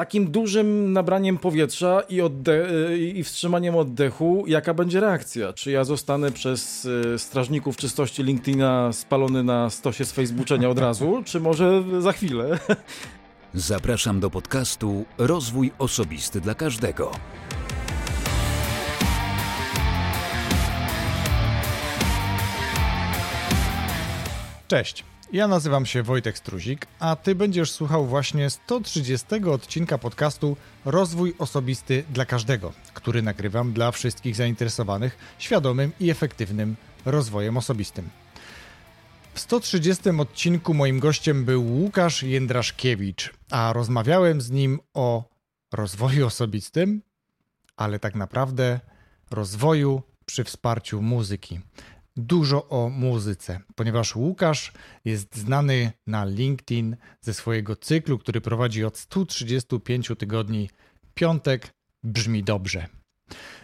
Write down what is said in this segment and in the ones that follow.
takim dużym nabraniem powietrza i, odde- i wstrzymaniem oddechu, jaka będzie reakcja? Czy ja zostanę przez e, strażników czystości LinkedIna spalony na stosie z Facebooka od razu, czy może za chwilę? Zapraszam do podcastu Rozwój Osobisty dla Każdego. Cześć. Ja nazywam się Wojtek Struzik, a ty będziesz słuchał właśnie 130 odcinka podcastu Rozwój Osobisty dla Każdego, który nagrywam dla wszystkich zainteresowanych świadomym i efektywnym rozwojem osobistym. W 130 odcinku moim gościem był Łukasz Jędraszkiewicz, a rozmawiałem z nim o rozwoju osobistym, ale tak naprawdę rozwoju przy wsparciu muzyki dużo o muzyce, ponieważ Łukasz jest znany na LinkedIn ze swojego cyklu, który prowadzi od 135 tygodni. Piątek brzmi dobrze.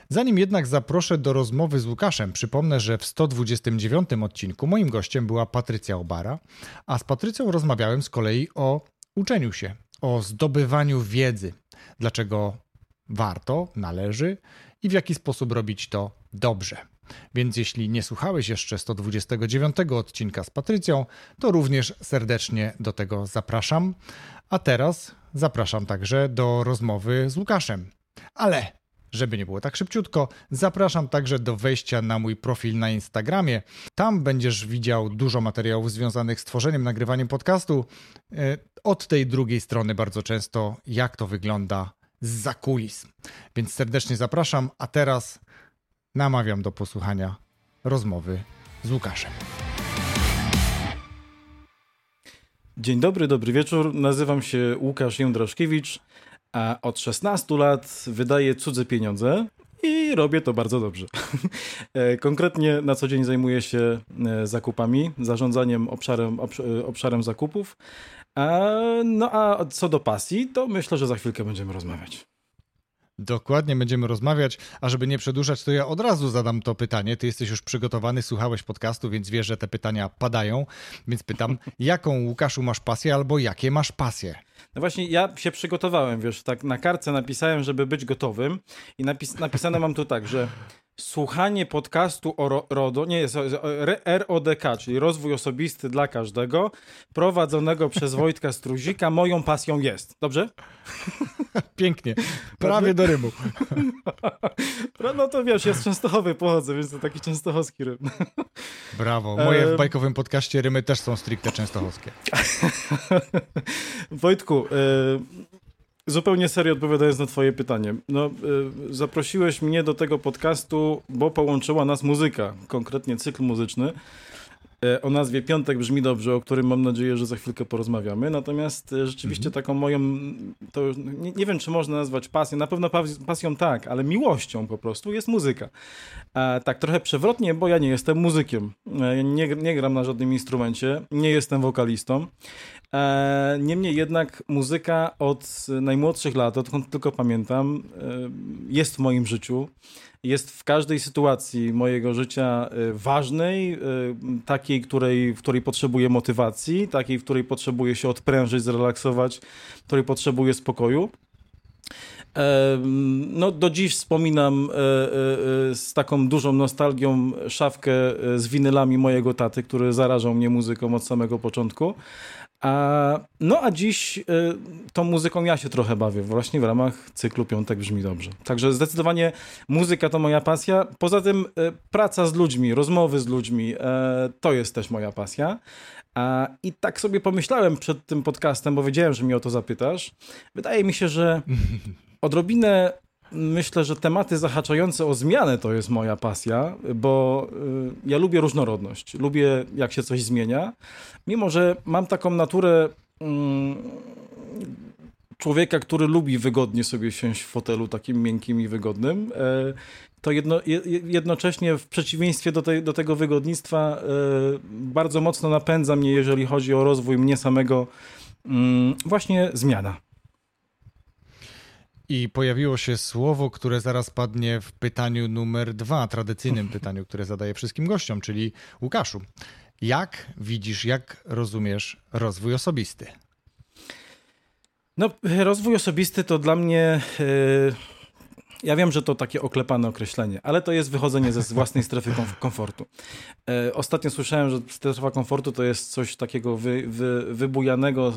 Zanim jednak zaproszę do rozmowy z Łukaszem, przypomnę, że w 129 odcinku moim gościem była Patrycja Obara, a z Patrycją rozmawiałem z kolei o uczeniu się, o zdobywaniu wiedzy, dlaczego warto, należy i w jaki sposób robić to dobrze. Więc jeśli nie słuchałeś jeszcze 129 odcinka z Patrycją, to również serdecznie do tego zapraszam. A teraz zapraszam także do rozmowy z Łukaszem. Ale żeby nie było tak szybciutko, zapraszam także do wejścia na mój profil na Instagramie. Tam będziesz widział dużo materiałów związanych z tworzeniem, nagrywaniem podcastu. E, od tej drugiej strony bardzo często, jak to wygląda z zakulis. Więc serdecznie zapraszam, a teraz namawiam do posłuchania rozmowy z Łukaszem. Dzień dobry, dobry wieczór. Nazywam się Łukasz Jędraszkiewicz, a od 16 lat wydaję cudze pieniądze i robię to bardzo dobrze. E, konkretnie na co dzień zajmuję się e, zakupami, zarządzaniem obszarem, obszarem zakupów. No a co do pasji, to myślę, że za chwilkę będziemy rozmawiać. Dokładnie będziemy rozmawiać, a żeby nie przedłużać, to ja od razu zadam to pytanie. Ty jesteś już przygotowany, słuchałeś podcastu, więc wiesz, że te pytania padają. Więc pytam, jaką Łukaszu masz pasję albo jakie masz pasje? No właśnie, ja się przygotowałem, wiesz, tak na kartce napisałem, żeby być gotowym i napis napisane mam tu tak, że słuchanie podcastu o RODO, nie jest RODK, czyli rozwój osobisty dla każdego, prowadzonego przez Wojtka Struzika, moją pasją jest. Dobrze? Pięknie. Prawie do rymu. No to wiesz, jest Częstochowy pochodzę, więc to taki częstochowski rym. Brawo. Moje w bajkowym podcaście rymy też są stricte częstochowskie. Wojtku, Zupełnie serio odpowiadając na twoje pytanie. No, y, zaprosiłeś mnie do tego podcastu, bo połączyła nas muzyka, konkretnie cykl muzyczny. Y, o nazwie Piątek brzmi dobrze, o którym mam nadzieję, że za chwilkę porozmawiamy. Natomiast y, rzeczywiście mhm. taką moją, to nie, nie, wiem, czy można nazwać pasją, na pewno pasją tak, ale miłością po prostu jest muzyka. A tak trochę przewrotnie, bo ja nie jestem muzykiem. Nie, nie gram na żadnym instrumencie, nie jestem wokalistą. E, niemniej jednak muzyka od najmłodszych lat, odkąd tylko pamiętam, e, jest w moim życiu. Jest w każdej sytuacji mojego życia e, ważnej, takiej, której, w której potrzebuję motywacji, takiej, w której potrzebuję się odprężyć, zrelaksować, w której potrzebuję spokoju. No, do dziś wspominam z taką dużą nostalgią szafkę z winylami mojego taty, który zarażał mnie muzyką od samego początku. A, no a dziś y, tą muzyką ja się trochę bawię, właśnie w ramach cyklu Piątek Brzmi Dobrze. Także zdecydowanie muzyka to moja pasja. Poza tym y, praca z ludźmi, rozmowy z ludźmi, y, to jest też moja pasja. A, I tak sobie pomyślałem przed tym podcastem, bo wiedziałem, że mnie o to zapytasz. Wydaje mi się, że odrobinę Myślę, że tematy zahaczające o zmianę to jest moja pasja, bo y, ja lubię różnorodność. Lubię, jak się coś zmienia. Mimo, że mam taką naturę mm, człowieka, który lubi wygodnie sobie siąść w fotelu takim miękkim i wygodnym, e, to jedno, jednocześnie w przeciwieństwie do, tej, do tego wygodnictwa e, bardzo mocno napędza mnie, jeżeli chodzi o rozwój mnie samego, mm, właśnie zmiana. I pojawiło się słowo, które zaraz padnie w pytaniu numer dwa, tradycyjnym pytaniu, które zadaję wszystkim gościom, czyli Łukaszu. Jak widzisz, jak rozumiesz rozwój osobisty? No, rozwój osobisty to dla mnie. Yy, ja wiem, że to takie oklepane określenie, ale to jest wychodzenie ze własnej strefy komfortu. Yy, ostatnio słyszałem, że strefa komfortu to jest coś takiego wy, wy, wybujanego,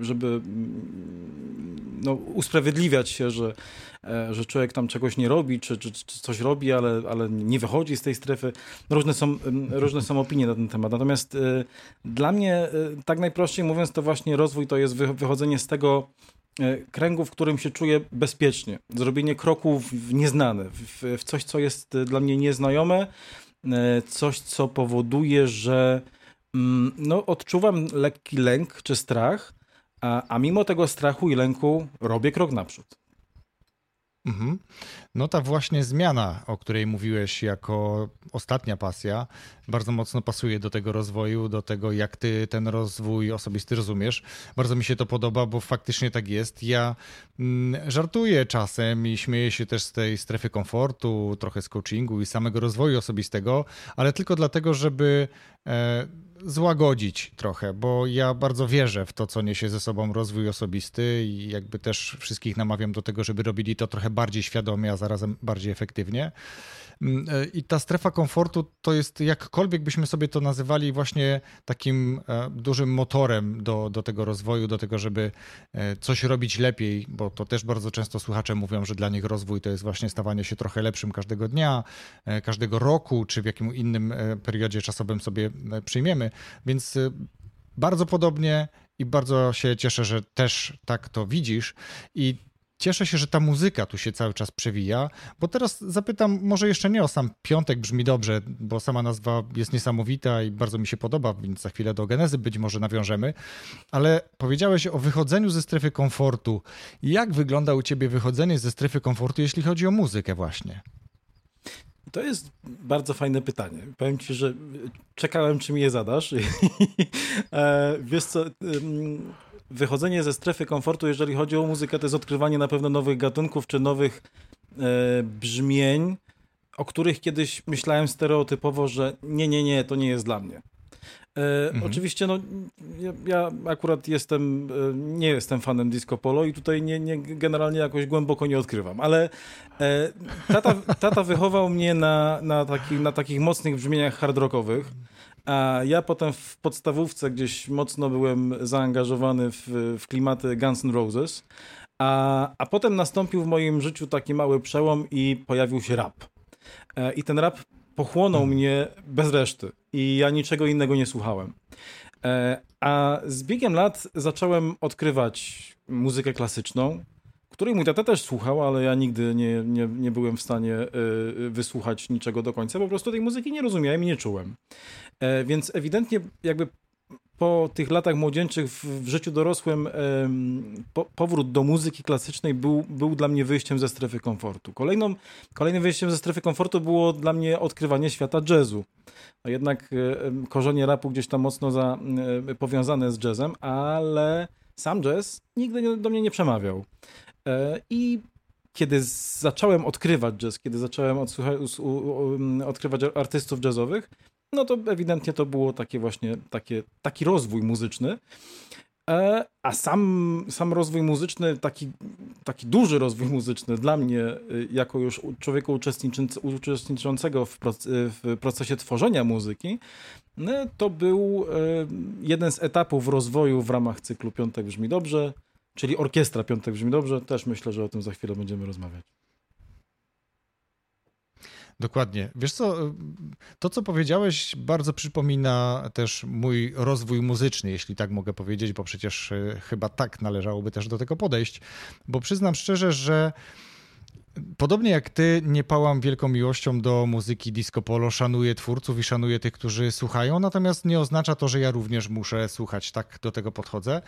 żeby mm, no, usprawiedliwiać się, że, e, że człowiek tam czegoś nie robi, czy, czy, czy, coś robi, ale, ale nie wychodzi z tej strefy. Różne są, różne są opinie na ten temat. Natomiast dla mnie, tak najprościej mówiąc, to właśnie rozwój to jest wychodzenie z tego, E, kręgu, w którym się czuję bezpiecznie. Zrobienie kroków w nieznane, w, w coś, co jest e, dla mnie nieznajome, e, coś, co powoduje, że mm, no, odczuwam lekki lęk czy strach, a, a mimo tego strachu i lęku robię krok naprzód. Mhm. No ta właśnie zmiana, o której mówiłeś jako ostatnia pasja, bardzo mocno pasuje do tego rozwoju, do tego, jak ty ten rozwój osobisty rozumiesz. Bardzo mi się to podoba, bo faktycznie tak jest. Ja mm, żartuję czasem i śmieję się też z tej strefy komfortu, trochę z coachingu i samego rozwoju osobistego, ale tylko dlatego, żeby. E, złagodzić trochę, bo ja bardzo wierzę w to, co niesie ze sobą rozwój osobisty i jakby też wszystkich namawiam do tego, żeby robili to trochę bardziej świadomie, a zarazem bardziej efektywnie. Mm, e, I ta strefa komfortu to jest, jakkolwiek byśmy sobie to nazywali, właśnie takim e, dużym motorem do, do tego rozwoju, do tego, żeby e, coś robić lepiej, bo to też bardzo często słuchacze mówią, że dla nich rozwój to jest właśnie stawanie się trochę lepszym każdego dnia, każdego roku, czy w jakim innym periodzie czasowym sobie przyjmiemy. Więc bardzo podobnie i bardzo się cieszę, że też tak to widzisz. I cieszę się, że ta muzyka tu się cały czas przewija, bo teraz zapytam, może jeszcze nie o sam piątek brzmi dobrze, bo sama nazwa jest niesamowita i bardzo mi się podoba, więc za chwilę do genezy być może nawiążemy, ale powiedziałeś o wychodzeniu ze strefy komfortu. Jak wygląda u ciebie wychodzenie ze strefy komfortu, jeśli chodzi o muzykę właśnie? To jest bardzo fajne pytanie. Powiem ci, że czekałem, czy mi je zadasz. E, wiesz co, wychodzenie ze strefy komfortu, jeżeli chodzi o muzykę, to jest odkrywanie na pewno nowych gatunków czy nowych e, brzmień, o których kiedyś myślałem stereotypowo, że nie, nie, nie, to nie jest dla mnie. E, mhm. Oczywiście, no, ja, ja, akurat jestem, e, nie jestem fanem disco polo i tutaj nie, nie, generalnie jakoś głęboko nie odkrywam, ale e, tata, tata wychował mnie na, na, taki, na takich mocnych brzmieniach hard rockowych. A ja potem w podstawówce gdzieś mocno byłem zaangażowany w, w klimaty Guns N' Roses, a, a potem nastąpił w moim życiu taki mały przełom i pojawił się rap. E, I ten rap pochłonął hmm. mnie bez reszty i ja niczego innego nie słuchałem. E, a z biegiem lat zacząłem odkrywać muzykę klasyczną, której mój tata też słuchał, ale ja nigdy nie, nie, nie byłem w stanie y, wysłuchać niczego do końca. Po prostu tej muzyki nie rozumiałem i nie czułem. E, więc ewidentnie jakby po tych latach młodzieńczych w, życiu dorosłym po, powrót do muzyki klasycznej był, był dla mnie wyjściem ze strefy komfortu. Kolejną, kolejnym wyjściem ze strefy komfortu było dla mnie odkrywanie świata jazzu. No jednak korzenie rapu gdzieś tam mocno za, powiązane z jazzem, ale sam jazz nigdy do mnie nie przemawiał. E, I kiedy zacząłem odkrywać jazz, kiedy zacząłem odkrywać artystów jazzowych, no to ewidentnie to było takie właśnie, takie, taki rozwój muzyczny. E, a sam, sam rozwój muzyczny, taki, taki duży rozwój muzyczny dla mnie, y, jako już człowieka uczestniczącego w, w procesie tworzenia muzyki, no, to był y, jeden z etapów rozwoju w ramach cyklu Piątek Brzmi Dobrze, czyli orkiestra Piątek Brzmi Dobrze. Też myślę, że o tym za chwilę będziemy rozmawiać. Dokładnie. Wiesz co, to co powiedziałeś bardzo przypomina też mój rozwój muzyczny, jeśli tak mogę powiedzieć, bo przecież e, chyba tak należałoby też do tego podejść, bo przyznam szczerze, że Podobnie jak ty, nie pałam wielką miłością do muzyki disco polo, szanuję twórców i szanuję tych, którzy słuchają, natomiast nie oznacza to, że ja również muszę słuchać, tak do tego podchodzę.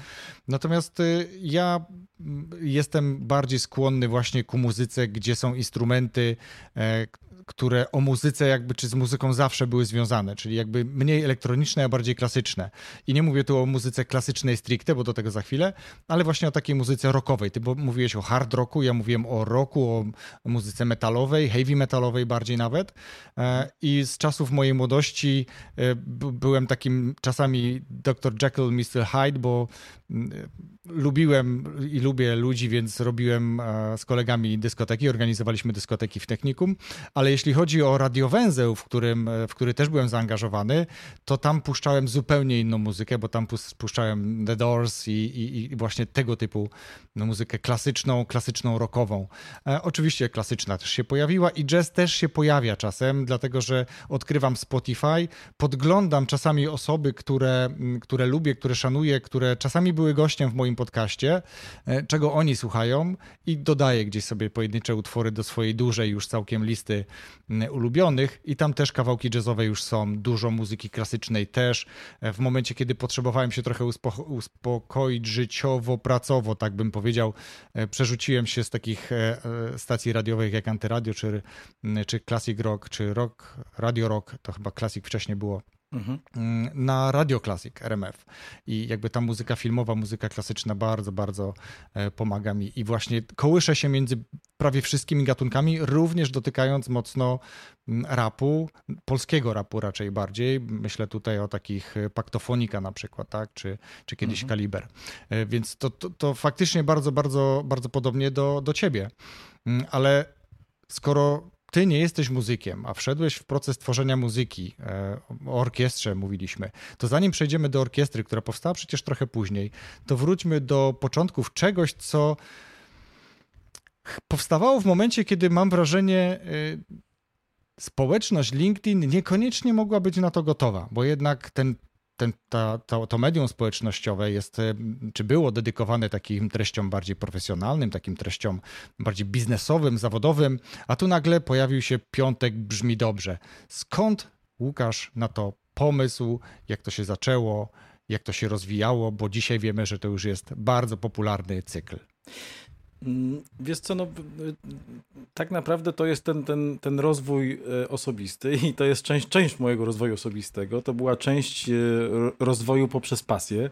Natomiast y, ja mm, jestem bardziej skłonny właśnie ku muzyce, gdzie są instrumenty, e, które o muzyce jakby, czy z muzyką zawsze były związane, czyli jakby mniej elektroniczne, a bardziej klasyczne. I nie mówię tu o muzyce klasycznej stricte, bo do tego za chwilę, ale właśnie o takiej muzyce rockowej. Ty mówiłeś o hard rocku, ja mówiłem o rocku, o muzyce metalowej, heavy metalowej bardziej nawet. E, I z czasów mojej młodości e, byłem takim czasami Dr. Jekyll, Mr. Hyde, bo mm, lubiłem i lubię ludzi, więc robiłem e, z kolegami dyskoteki, organizowaliśmy dyskoteki w technikum, ale jeśli chodzi o radiowęzeł, w, którym, e, w który też byłem zaangażowany, to tam puszczałem zupełnie inną muzykę, bo tam puszczałem The Doors i, i, i właśnie tego typu no, muzykę klasyczną, klasyczną rockową. E, oczywiście klasyczna też się pojawiła i jazz też się pojawia czasem, dlatego że odkrywam Spotify, podglądam czasami osoby, które, które lubię, które szanuję, które czasami były gościem w moim podcaście, e, czego oni słuchają i dodaję gdzieś sobie pojedyncze utwory do swojej dużej już całkiem listy ulubionych. I tam też kawałki jazzowe już są, dużo muzyki klasycznej też. E, w momencie, kiedy potrzebowałem się trochę uspo uspokoić życiowo, pracowo, tak bym powiedział, e, przerzuciłem się z takich stacji radiowych jak Antyradio, czy, czy Classic Rock, czy Rock, Radio Rock, to chyba Classic wcześniej było, Mhm. na Radio Classic RMF. I jakby ta muzyka filmowa, muzyka klasyczna bardzo, bardzo e, pomaga mi. I właśnie kołyszę się między prawie wszystkimi gatunkami, również dotykając mocno rapu, polskiego rapu raczej bardziej. Myślę tutaj o takich e, Paktofonika na przykład, tak? czy, czy kiedyś mhm. Kaliber. E, więc to, to, to faktycznie bardzo, bardzo, bardzo podobnie do, do ciebie. Ale skoro ty nie jesteś muzykiem, a wszedłeś w proces tworzenia muzyki, e, o orkiestrze mówiliśmy, to zanim przejdziemy do orkiestry, która powstała przecież trochę później, to wróćmy do początków czegoś, co powstawało w momencie, kiedy mam wrażenie, e, społeczność LinkedIn niekoniecznie mogła być na to gotowa, bo jednak ten ten, ta, to, to medium społecznościowe jest, czy było dedykowane takim treściom bardziej profesjonalnym, takim treściom bardziej biznesowym, zawodowym, a tu nagle pojawił się piątek, brzmi dobrze. Skąd Łukasz na to pomysł, jak to się zaczęło, jak to się rozwijało, bo dzisiaj wiemy, że to już jest bardzo popularny cykl. Mm, wiesz co, no, tak naprawdę to jest ten, ten, ten rozwój e, osobisty i to jest część, część mojego rozwoju osobistego. To była część e, rozwoju poprzez pasję.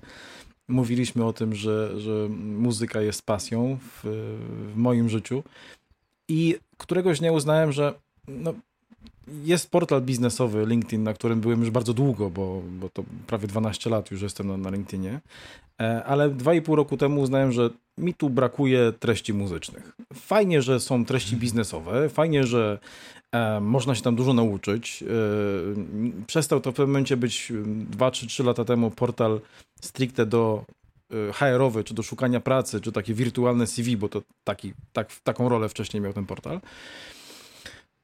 Mówiliśmy o tym, że, że muzyka jest pasją w, w moim życiu i któregoś dnia uznałem, że no, jest portal biznesowy LinkedIn, na którym byłem już bardzo długo, bo, bo to prawie 12 lat już jestem na, na LinkedInie, e, ale 2,5 roku temu uznałem, że mi tu brakuje treści muzycznych. Fajnie, że są treści mhm. biznesowe, fajnie, że e, można się tam dużo nauczyć. E, przestał to w pewnym momencie być 2 czy 3 lata temu portal stricte do HR-owy, czy do szukania pracy, czy takie wirtualne CV, bo to taki, tak, taką rolę wcześniej miał ten portal.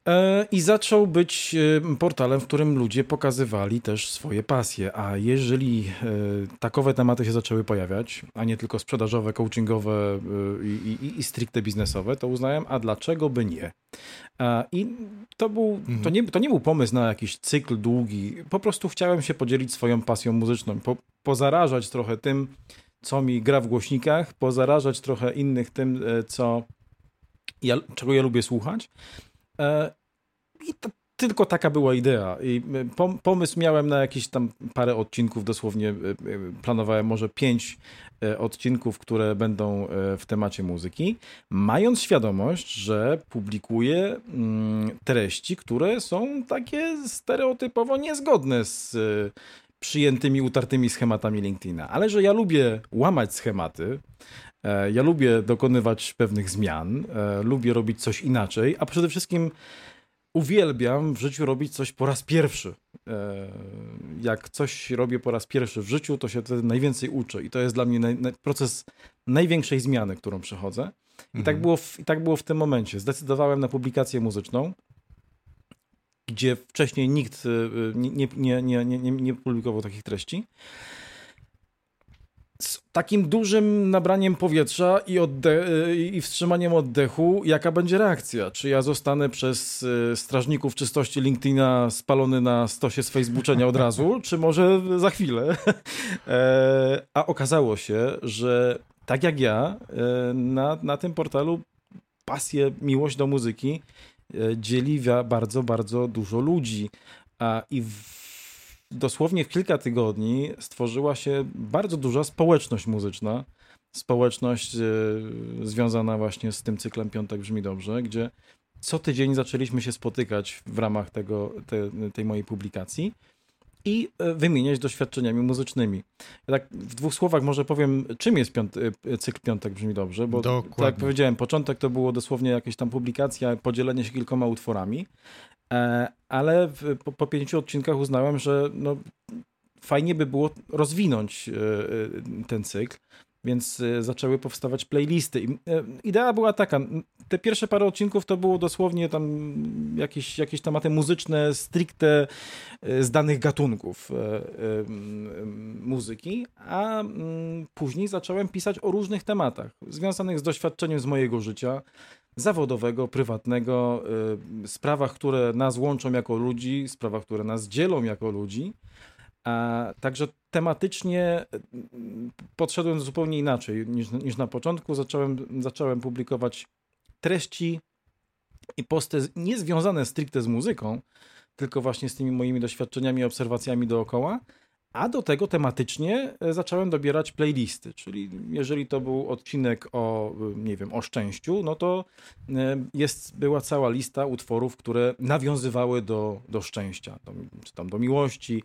E, I zaczął być e, portalem, w którym ludzie pokazywali też swoje pasje. A jeżeli e, takowe tematy się zaczęły pojawiać, a nie tylko sprzedażowe, coachingowe i, i, i stricte biznesowe, to uznałem, a dlaczego by nie? I to, był, mhm. to, nie, to nie był pomysł na jakiś cykl długi. Po prostu chciałem się podzielić swoją pasją muzyczną, po, pozarażać trochę tym, co mi gra w głośnikach, pozarażać trochę innych tym, co ja, czego ja lubię słuchać. E, I to tylko taka była idea. I e, pomysł miałem na jakieś tam parę odcinków, dosłownie e, planowałem może pięć odcinków, które będą w temacie muzyki, mając świadomość, że publikuję mm, treści, które są takie stereotypowo niezgodne z przyjętymi, utartymi schematami LinkedIna, ale że ja lubię łamać schematy, E, ja lubię dokonywać pewnych zmian, e, lubię robić coś inaczej, a przede wszystkim uwielbiam w życiu robić coś po raz pierwszy. E, jak coś robię po raz pierwszy w życiu, to się wtedy najwięcej uczę i to jest dla mnie naj, proces największej zmiany, którą przechodzę. I, tak mhm. tak było w, I tak było w tym momencie. Zdecydowałem na publikację muzyczną, gdzie wcześniej nikt nie, nie, nie, nie, nie publikował takich treści z takim dużym nabraniem powietrza i, i wstrzymaniem oddechu, jaka będzie reakcja? Czy ja zostanę przez y, strażników czystości LinkedIna spalony na stosie z Facebooka od razu, czy może za chwilę? E, a okazało się, że tak jak ja, e, na, na tym portalu pasję, miłość do muzyki dzieli bardzo, bardzo dużo ludzi. A, I w, dosłownie w kilka tygodni stworzyła się bardzo duża społeczność muzyczna, społeczność związana właśnie z tym cyklem Piątek Brzmi Dobrze, gdzie co tydzień zaczęliśmy się spotykać w ramach tego, te, tej mojej publikacji i e, wymieniać doświadczeniami muzycznymi. Ja tak w dwóch słowach może powiem, czym jest piąt, e, cykl Piątek brzmi dobrze, bo Dokładnie. tak jak powiedziałem, początek to było dosłownie jakaś tam publikacja, podzielenie się kilkoma utworami, e, ale w, po, po pięciu odcinkach uznałem, że no, fajnie by było rozwinąć ten cykl, więc zaczęły powstawać playlisty. Idea była taka, te pierwsze parę odcinków to było dosłownie tam jakieś, jakieś tematy muzyczne stricte z danych gatunków muzyki, a później zacząłem pisać o różnych tematach związanych z doświadczeniem z mojego życia, zawodowego, prywatnego, sprawach, które nas łączą jako ludzi, sprawach, które nas dzielą jako ludzi. A, także tematycznie mm, podszedłem zupełnie inaczej niż, niż na początku. Zacząłem, zacząłem publikować treści i posty niezwiązane stricte z muzyką, tylko właśnie z tymi moimi doświadczeniami, obserwacjami dookoła, a do tego tematycznie e, zacząłem dobierać playlisty, czyli jeżeli to był odcinek o, e, nie wiem, o szczęściu, no to e, jest, była cała lista utworów, które nawiązywały do, do szczęścia, do, czy tam do miłości.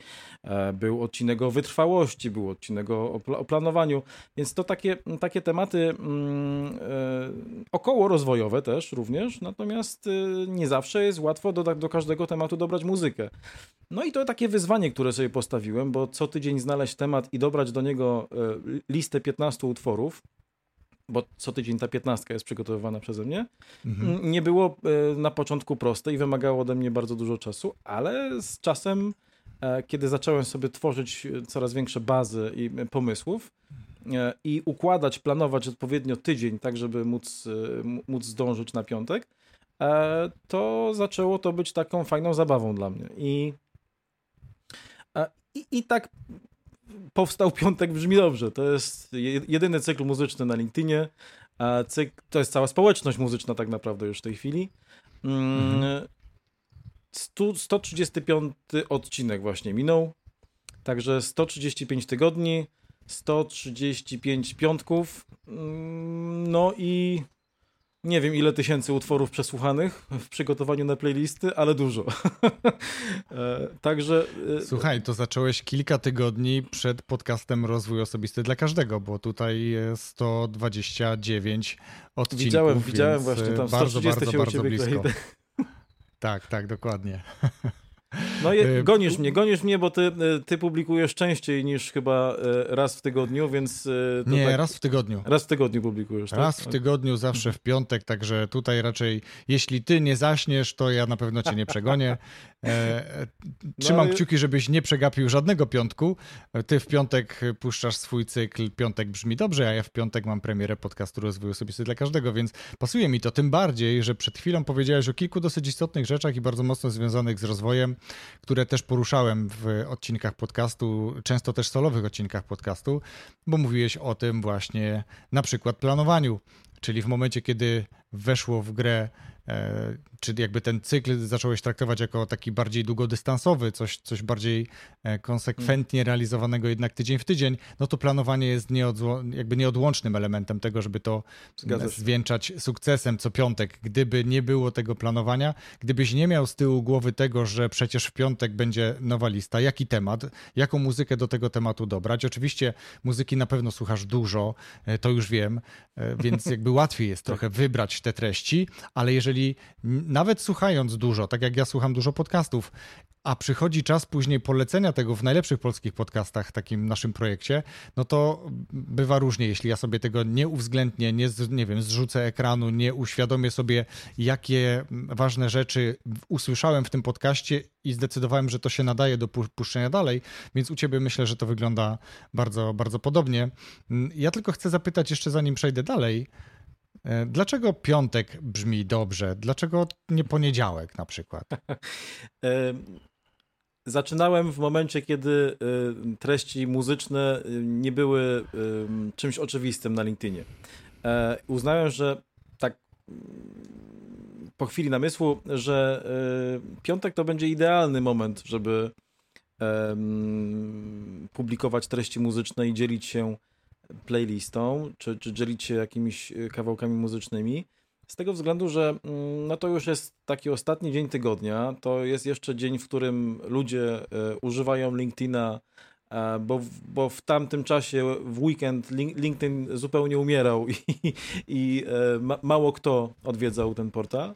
Był odcinek o wytrwałości, był odcinek o, o planowaniu, więc to takie, takie tematy mm, około rozwojowe też również, natomiast nie zawsze jest łatwo do, do każdego tematu dobrać muzykę. No i to takie wyzwanie, które sobie postawiłem, bo co tydzień znaleźć temat i dobrać do niego e, listę 15 utworów, bo co tydzień ta 15 jest przygotowywana przeze mnie, mhm. nie było e, na początku proste i wymagało ode mnie bardzo dużo czasu, ale z czasem, e, kiedy zacząłem sobie tworzyć coraz większe bazy i pomysłów, i układać, planować odpowiednio tydzień, tak żeby móc, móc zdążyć na piątek, to zaczęło to być taką fajną zabawą dla mnie. I i, I tak powstał Piątek Brzmi Dobrze. To jest jedyny cykl muzyczny na LinkedInie. A cykl, to jest cała społeczność muzyczna tak naprawdę już w tej chwili. Mhm. 100, 135 odcinek właśnie minął. Także 135 tygodni, 135 piątków. Mm, no i nie wiem ile tysięcy utworów przesłuchanych w przygotowaniu na playlisty, ale dużo. E, także. E, Słuchaj, to zacząłeś kilka tygodni przed podcastem Rozwój Osobisty dla Każdego, bo tutaj 129 odcinków. Widziałem, widziałem właśnie tam bardzo, bardzo, bardzo blisko. Tak, tak, dokładnie. No je, gonisz mnie, gonisz mnie, bo ty, e, ty publikujesz częściej niż chyba e, raz w tygodniu, więc... E, Nie, tak, raz w tygodniu. Raz w tygodniu publikujesz, tak? Raz w tygodniu, zawsze w piątek, także tutaj raczej, jeśli ty nie zaśniesz, to ja na pewno cię nie przegonię. trzymam no, kciuki, żebyś nie przegapił żadnego piątku. Ty w piątek puszczasz swój cykl Piątek brzmi dobrze, a ja w piątek mam premierę podcastu Rozwój Osobisty dla Każdego, więc pasuje mi to, tym bardziej, że przed chwilą powiedziałeś o kilku dosyć istotnych rzeczach i bardzo mocno związanych z rozwojem które też poruszałem w odcinkach podcastu, często też solowych odcinkach podcastu, bo mówiłeś o tym właśnie na przykład planowaniu, czyli w momencie, kiedy weszło w grę E, czy jakby ten cykl zacząłeś traktować jako taki bardziej długodystansowy, coś, coś bardziej e, konsekwentnie realizowanego jednak tydzień w tydzień, no to planowanie jest jakby nieodłącznym elementem tego, żeby to zwieńczać sukcesem co piątek. Gdyby nie było tego planowania, gdybyś nie miał z tyłu głowy tego, że przecież w piątek będzie nowa lista, jaki temat, jaką muzykę do tego tematu dobrać. Oczywiście muzyki na pewno słuchasz dużo, e, to już wiem, więc jakby łatwiej jest trochę wybrać te treści, ale jeżeli jeżeli nawet słuchając dużo, tak jak ja słucham dużo podcastów, a przychodzi czas później polecenia tego w najlepszych polskich podcastach, takim naszym projekcie, no to bywa różnie. Jeśli ja sobie tego nie uwzględnię, nie, nie wiem, zrzucę ekranu, nie uświadomię sobie, jakie ważne rzeczy usłyszałem w tym podcaście i zdecydowałem, że to się nadaje do puszczenia dalej, więc u ciebie myślę, że to wygląda bardzo, bardzo podobnie. Ja tylko chcę zapytać jeszcze, zanim przejdę dalej, dlaczego piątek brzmi dobrze? Dlaczego nie poniedziałek na przykład? E, zaczynałem w momencie, kiedy e, treści muzyczne nie były czymś oczywistym na LinkedInie. Uznałem, że tak po chwili namysłu, że piątek to będzie idealny moment, żeby publikować treści muzyczne i dzielić się playlistą, czy, czy dzielić się jakimiś kawałkami muzycznymi. Z tego względu, że mm, no to już jest taki ostatni dzień tygodnia, to jest jeszcze dzień, w którym ludzie używają LinkedIna bo, bo w tamtym czasie w weekend LinkedIn zupełnie umierał i, i e, mało kto odwiedzał ten portal.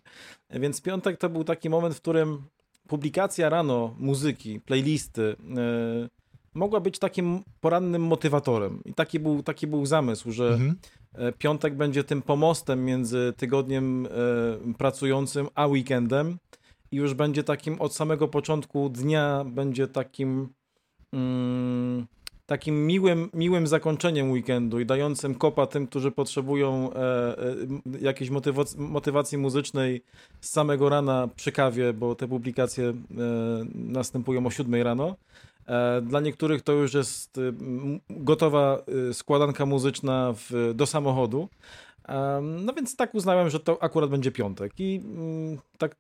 Więc piątek to był taki moment, w którym publikacja rano muzyki, playlisty e, mogła być takim porannym motywatorem. I taki był, taki był zamysł, że mhm. E, piątek będzie tym pomostem między tygodniem pracującym a weekendem i już będzie takim od samego początku dnia, będzie takim mm, takim miłym, miłym zakończeniem weekendu i dającym kopa tym, którzy potrzebują e, e, jakiejś motywac motywacji muzycznej z samego rana przy kawie, bo te publikacje e, następują o 7 rano. E, dla niektórych to już jest gotowa e, składanka muzyczna w, do samochodu. No więc tak uznałem, że to akurat będzie piątek. I mm, tak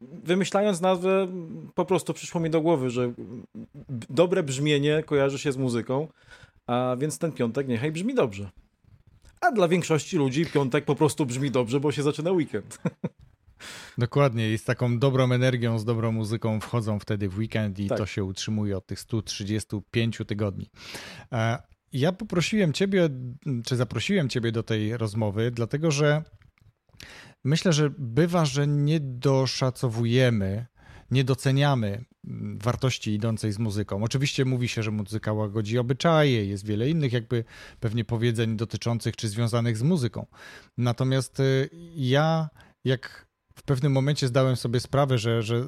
wymyślając nazwę, po prostu przyszło mi do głowy, że dobre brzmienie kojarzy się z muzyką, a więc ten piątek niechaj brzmi dobrze. A dla większości ludzi piątek po prostu brzmi dobrze, bo się zaczyna weekend. Dokładnie, i z taką dobrą energią, z dobrą muzyką wchodzą wtedy w weekend i tak. to się utrzymuje od tych 135 tygodni. E, ja poprosiłem Ciebie, czy zaprosiłem Ciebie do tej rozmowy, dlatego że myślę, że bywa, że nie doszacowujemy, nie doceniamy wartości idącej z muzyką. Oczywiście mówi się, że muzyka łagodzi obyczaje, jest wiele innych jakby pewnie powiedzeń dotyczących czy związanych z muzyką. Natomiast y, ja jak w pewnym momencie zdałem sobie sprawę, że, że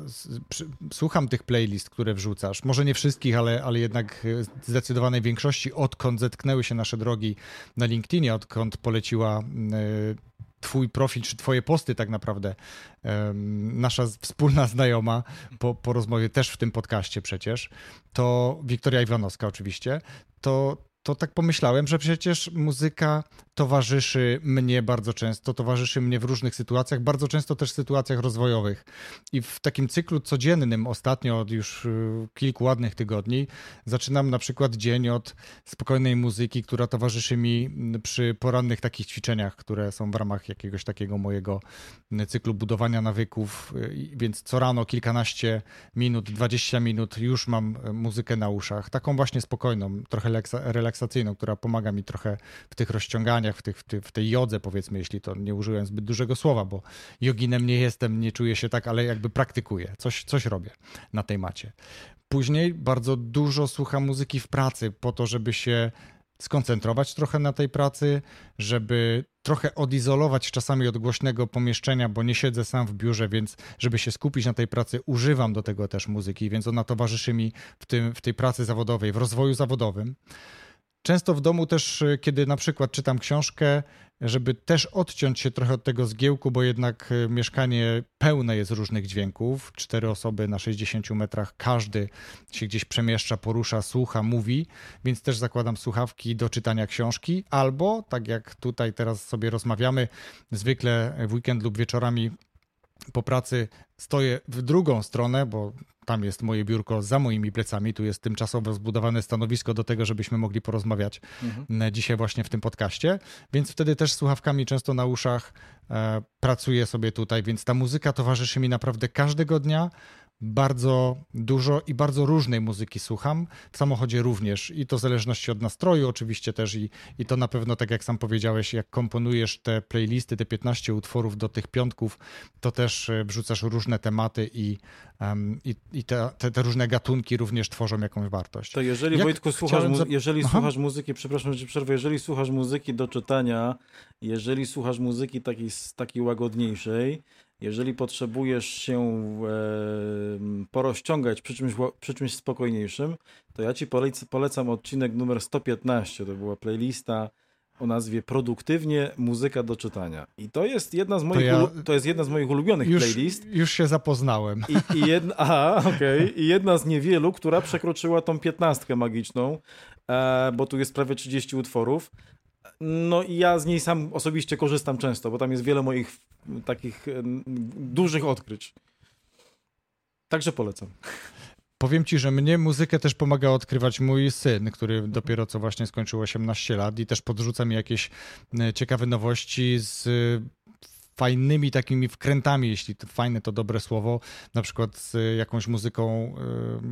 słucham tych playlist, które wrzucasz. Może nie wszystkich, ale, ale jednak zdecydowanej większości, odkąd zetknęły się nasze drogi na LinkedInie, odkąd poleciła e, Twój profil, czy Twoje posty, tak naprawdę. Nasza wspólna znajoma po, po rozmowie też w tym podcaście przecież, to Wiktoria Iwanowska, oczywiście. To, to tak pomyślałem, że przecież muzyka towarzyszy mnie bardzo często, towarzyszy mnie w różnych sytuacjach, bardzo często też w sytuacjach rozwojowych. I w takim cyklu codziennym, ostatnio od już y, kilku ładnych tygodni, zaczynam na przykład dzień od spokojnej muzyki, która towarzyszy mi przy porannych takich ćwiczeniach, które są w ramach jakiegoś takiego mojego cyklu budowania nawyków. Y, więc co rano kilkanaście minut, 20 minut już mam muzykę na uszach. Taką właśnie spokojną, trochę relaksacyjną, która pomaga mi trochę w tych rozciąganiach w, tych, w, tej, w tej jodze, powiedzmy, jeśli to nie użyłem zbyt dużego słowa, bo joginem nie jestem, nie czuję się tak, ale jakby praktykuję, coś, coś robię na tej macie. Później bardzo dużo słucham muzyki w pracy po to, żeby się skoncentrować trochę na tej pracy, żeby trochę odizolować czasami od głośnego pomieszczenia, bo nie siedzę sam w biurze, więc żeby się skupić na tej pracy, używam do tego też muzyki, więc ona towarzyszy mi w, tym, w tej pracy zawodowej, w rozwoju zawodowym. Często w domu też, y, kiedy na przykład czytam książkę, żeby też odciąć się trochę od tego zgiełku, bo jednak y, mieszkanie pełne jest różnych dźwięków. Cztery osoby na 60 metrach, każdy się gdzieś przemieszcza, porusza, słucha, mówi, więc też zakładam słuchawki do czytania książki, albo tak jak tutaj teraz sobie rozmawiamy, zwykle w weekend lub wieczorami po pracy stoję w drugą stronę, bo tam jest moje biurko za moimi plecami. Tu jest tymczasowo zbudowane stanowisko do tego, żebyśmy mogli porozmawiać mhm. dzisiaj właśnie w tym podcaście. Więc wtedy też słuchawkami często na uszach e, pracuję sobie tutaj, więc ta muzyka towarzyszy mi naprawdę każdego dnia bardzo dużo i bardzo różnej muzyki słucham. W samochodzie również i to w zależności od nastroju oczywiście też i, i to na pewno, tak jak sam powiedziałeś, jak komponujesz te playlisty, te 15 utworów do tych piątków, to też e, wrzucasz różne tematy i, um, i, i te, te, te, różne gatunki również tworzą jakąś wartość. To jeżeli jak Wojtku słuchasz, mu jeżeli słuchasz muzyki, przepraszam, że przerwę, jeżeli słuchasz muzyki do czytania, jeżeli słuchasz muzyki takiej, takiej łagodniejszej, jeżeli potrzebujesz się porozciągać przy czymś, przy czymś spokojniejszym, to ja ci polecam odcinek numer 115. To była playlista o nazwie Produktywnie muzyka do czytania. I to jest jedna z moich, to, ja... to jest jedna z moich ulubionych już, playlist. Już się zapoznałem. I, i jedna, aha, okay. I jedna z niewielu, która przekroczyła tą piętnastkę magiczną, e, bo tu jest prawie 30 utworów. No i ja z niej sam osobiście korzystam często, bo tam jest wiele moich takich dużych odkryć. Także polecam. Powiem ci, że mnie muzykę też pomaga odkrywać mój syn, który dopiero co właśnie skończył 18 lat i też podrzuca mi jakieś e, ciekawe nowości z fajnymi takimi wkrętami, jeśli to fajne to dobre słowo, na przykład z jakąś muzyką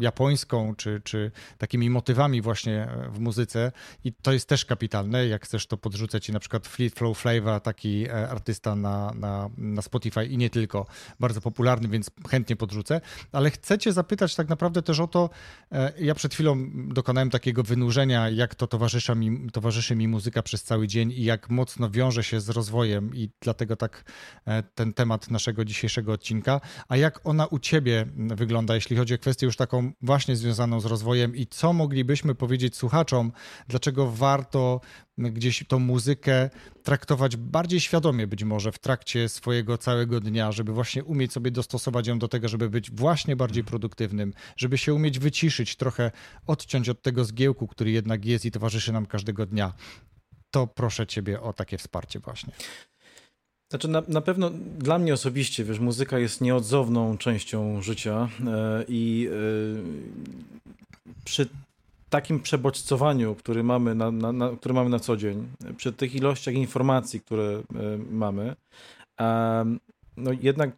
y, japońską, czy, czy takimi motywami właśnie w muzyce. I to jest też kapitalne, jak chcesz to podrzucać i na przykład Fleet Flow Flavor, taki e, artysta na, na, na Spotify i nie tylko, bardzo popularny, więc chętnie podrzucę, ale chcę cię zapytać tak naprawdę też o to, e, ja przed chwilą dokonałem takiego wynurzenia, jak to towarzyszy mi, towarzyszy mi muzyka przez cały dzień i jak mocno wiąże się z rozwojem i dlatego tak E, ten temat naszego dzisiejszego odcinka. A jak ona u Ciebie wygląda, jeśli chodzi o kwestię już taką właśnie związaną z rozwojem i co moglibyśmy powiedzieć słuchaczom, dlaczego warto gdzieś tą muzykę traktować bardziej świadomie być może w trakcie swojego całego dnia, żeby właśnie umieć sobie dostosować ją do tego, żeby być właśnie bardziej produktywnym, żeby się umieć wyciszyć, trochę odciąć od tego zgiełku, który jednak jest i towarzyszy nam każdego dnia. To proszę Ciebie o takie wsparcie właśnie. Znaczy na, na pewno dla mnie osobiście, wiesz, muzyka jest nieodzowną częścią życia e, i e, przy takim przebodźcowaniu, który mamy na, na, na, który mamy na co dzień, przy tych ilościach informacji, które e, mamy, no jednak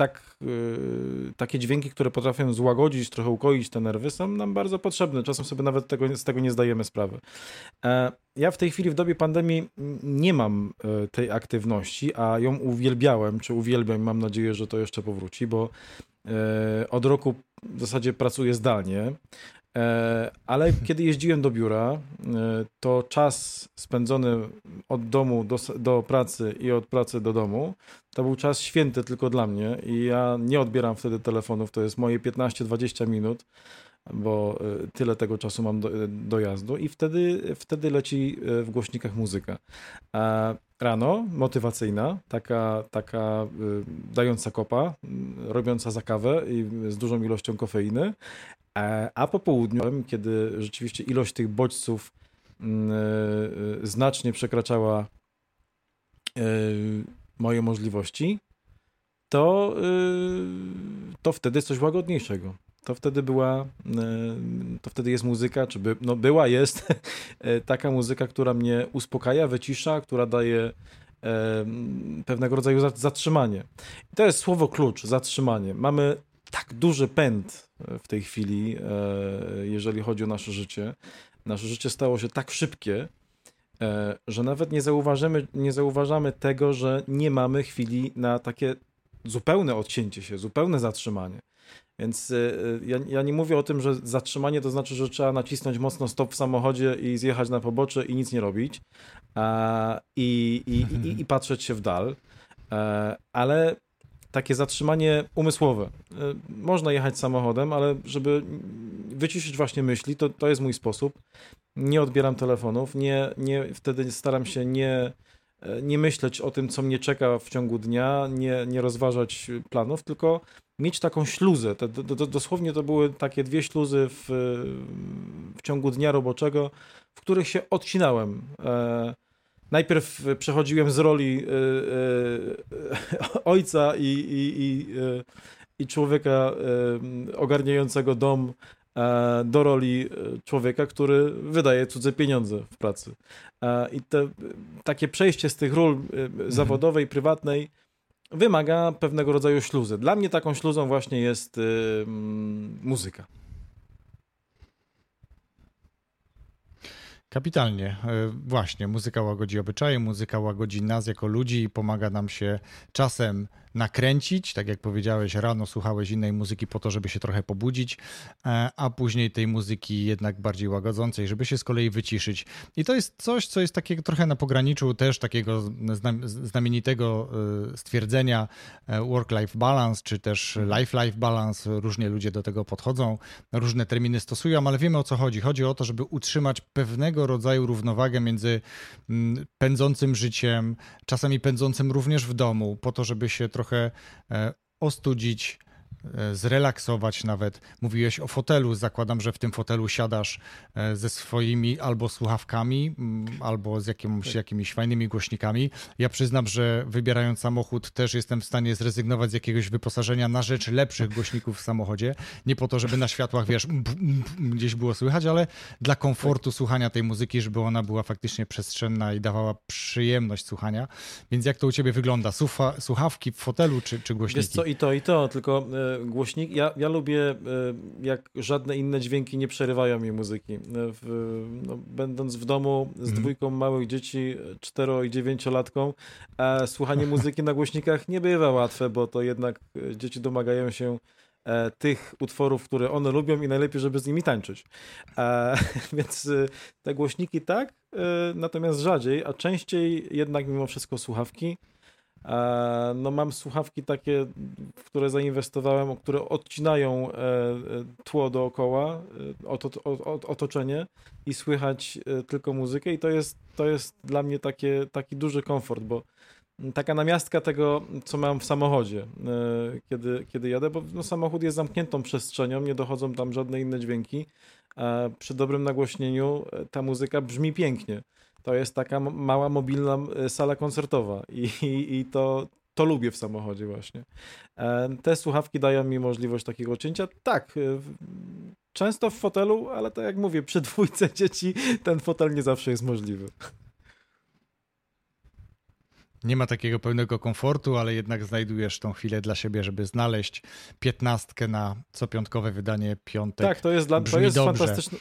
tak, yy, takie dźwięki, które potrafią złagodzić, trochę ukoić te nerwy, są nam bardzo potrzebne. Czasem sobie nawet tego, z tego nie zdajemy sprawy. E, ja w tej chwili w dobie pandemii nie mam e, tej aktywności, a ją uwielbiałem, czy uwielbiam, mam nadzieję, że to jeszcze powróci, bo e, od roku w zasadzie pracuję zdalnie. E, ale kiedy jeździłem do biura, e, to czas spędzony od domu do, do pracy i od pracy do domu, to był czas święty tylko dla mnie i ja nie odbieram wtedy telefonów, to jest moje 15-20 minut, bo e, tyle tego czasu mam do, dojazdu i wtedy, wtedy leci w głośnikach muzyka. A rano, motywacyjna, taka, taka dająca kopa, robiąca za kawę i z dużą ilością kofeiny, E, a po południu, kiedy rzeczywiście ilość tych bodźców mm, znacznie przekraczała moje możliwości, to, to wtedy coś łagodniejszego. To wtedy była, to wtedy jest muzyka, czy by, no była, jest taka muzyka, która mnie uspokaja, wycisza, która daje pewnego rodzaju zatrzymanie. I to jest słowo klucz, zatrzymanie. Mamy tak duży pęd w tej chwili, e, jeżeli chodzi o nasze życie. Nasze życie stało się tak szybkie, e, że nawet nie zauważymy, nie zauważamy tego, że nie mamy chwili na takie zupełne odcięcie się, zupełne zatrzymanie. Więc e, ja, ja, nie mówię o tym, że zatrzymanie to znaczy, że trzeba nacisnąć mocno stop w samochodzie i zjechać na pobocze i nic nie robić i, i, i, i patrzeć się w dal. Ale takie zatrzymanie umysłowe. E, można jechać samochodem, ale żeby wyciszyć właśnie myśli, to, to jest mój sposób. Nie odbieram telefonów, nie, nie, wtedy staram się nie, e, nie myśleć o tym, co mnie czeka w ciągu dnia, nie, nie rozważać planów, tylko mieć taką śluzę. Dosłownie to były takie dwie śluzy w, w ciągu dnia roboczego, w których się odcinałem. E, najpierw przechodziłem z roli y, y, ojca i, i, i, i człowieka ogarniającego dom e, do roli człowieka, który wydaje cudze pieniądze w pracy. E, I te, takie przejście z tych ról mhm. zawodowej, prywatnej wymaga pewnego rodzaju śluzy. Dla mnie taką śluzą właśnie jest muzyka. Kapitalnie. E, właśnie, muzyka łagodzi obyczaje, muzyka łagodzi nas jako ludzi i pomaga nam się czasem nakręcić. Tak jak powiedziałeś, rano słuchałeś innej muzyki po to, żeby się trochę pobudzić, e, a później tej muzyki jednak bardziej łagodzącej, żeby się z kolei wyciszyć. I to jest coś, co jest takiego trochę na pograniczu też takiego znamienitego e, stwierdzenia e, work-life balance, czy też life-life balance. Różnie ludzie do tego podchodzą, różne terminy stosują, ale wiemy o co chodzi. Chodzi o to, żeby utrzymać pewnego rodzaju równowagę między mm, pędzącym życiem, czasami pędzącym również w domu, po to, żeby się trochę trochę e, ostudzić, zrelaksować nawet. Mówiłeś o fotelu, zakładam, że w tym fotelu siadasz e, ze swoimi albo słuchawkami, mm, albo z jakimiś, tak. jakimiś fajnymi głośnikami. Ja przyznam, że wybierając samochód też jestem w stanie zrezygnować z jakiegoś wyposażenia na rzecz lepszych głośników w samochodzie. Nie po to, żeby na światłach, wiesz, gdzieś było słychać, ale dla komfortu słuchania tej muzyki, żeby ona była faktycznie przestrzenna i dawała przyjemność słuchania. Więc jak to u ciebie wygląda? Słuchawki w fotelu czy, czy głośniki? Wiesz co, i to, i to, tylko e, głośnik, ja, ja lubię, e, jak żadne inne dźwięki nie przerywają mi muzyki. E, w, no, będąc w domu z mm. dwójką małych dzieci, cztero i dziewięciolatką, słuchanie muzyki na głośnikach nie bywa łatwe, bo to jednak dzieci domagają się E, tych utworów, które one lubią i najlepiej, żeby z nimi tańczyć. E, więc e, te głośniki tak, natomiast rzadziej, a częściej jednak mimo wszystko słuchawki. No mam słuchawki takie, w które zainwestowałem, które odcinają tło dookoła, otoczenie i słychać tylko muzykę i to jest, to jest dla mnie takie, taki duży komfort, bo taka namiastka tego, co mam w samochodzie, e, kiedy, kiedy jadę, bo no, samochód jest zamkniętą przestrzenią, nie dochodzą tam żadne inne dźwięki. Przy dobrym nagłośnieniu e, ta muzyka brzmi pięknie. To jest taka mała, mobilna e, sala koncertowa i, i, i to, to lubię w samochodzie właśnie. Te słuchawki dają mi możliwość takiego cięcia. Tak, często w fotelu, ale tak jak mówię, przy dwójce dzieci ten fotel nie zawsze jest możliwy. Nie ma takiego pełnego komfortu, ale jednak znajdujesz tą chwilę dla siebie, żeby znaleźć piętnastkę na co piątkowe wydanie piątek. Tak, to jest dla Brzmi to jest dobrze. fantastyczne.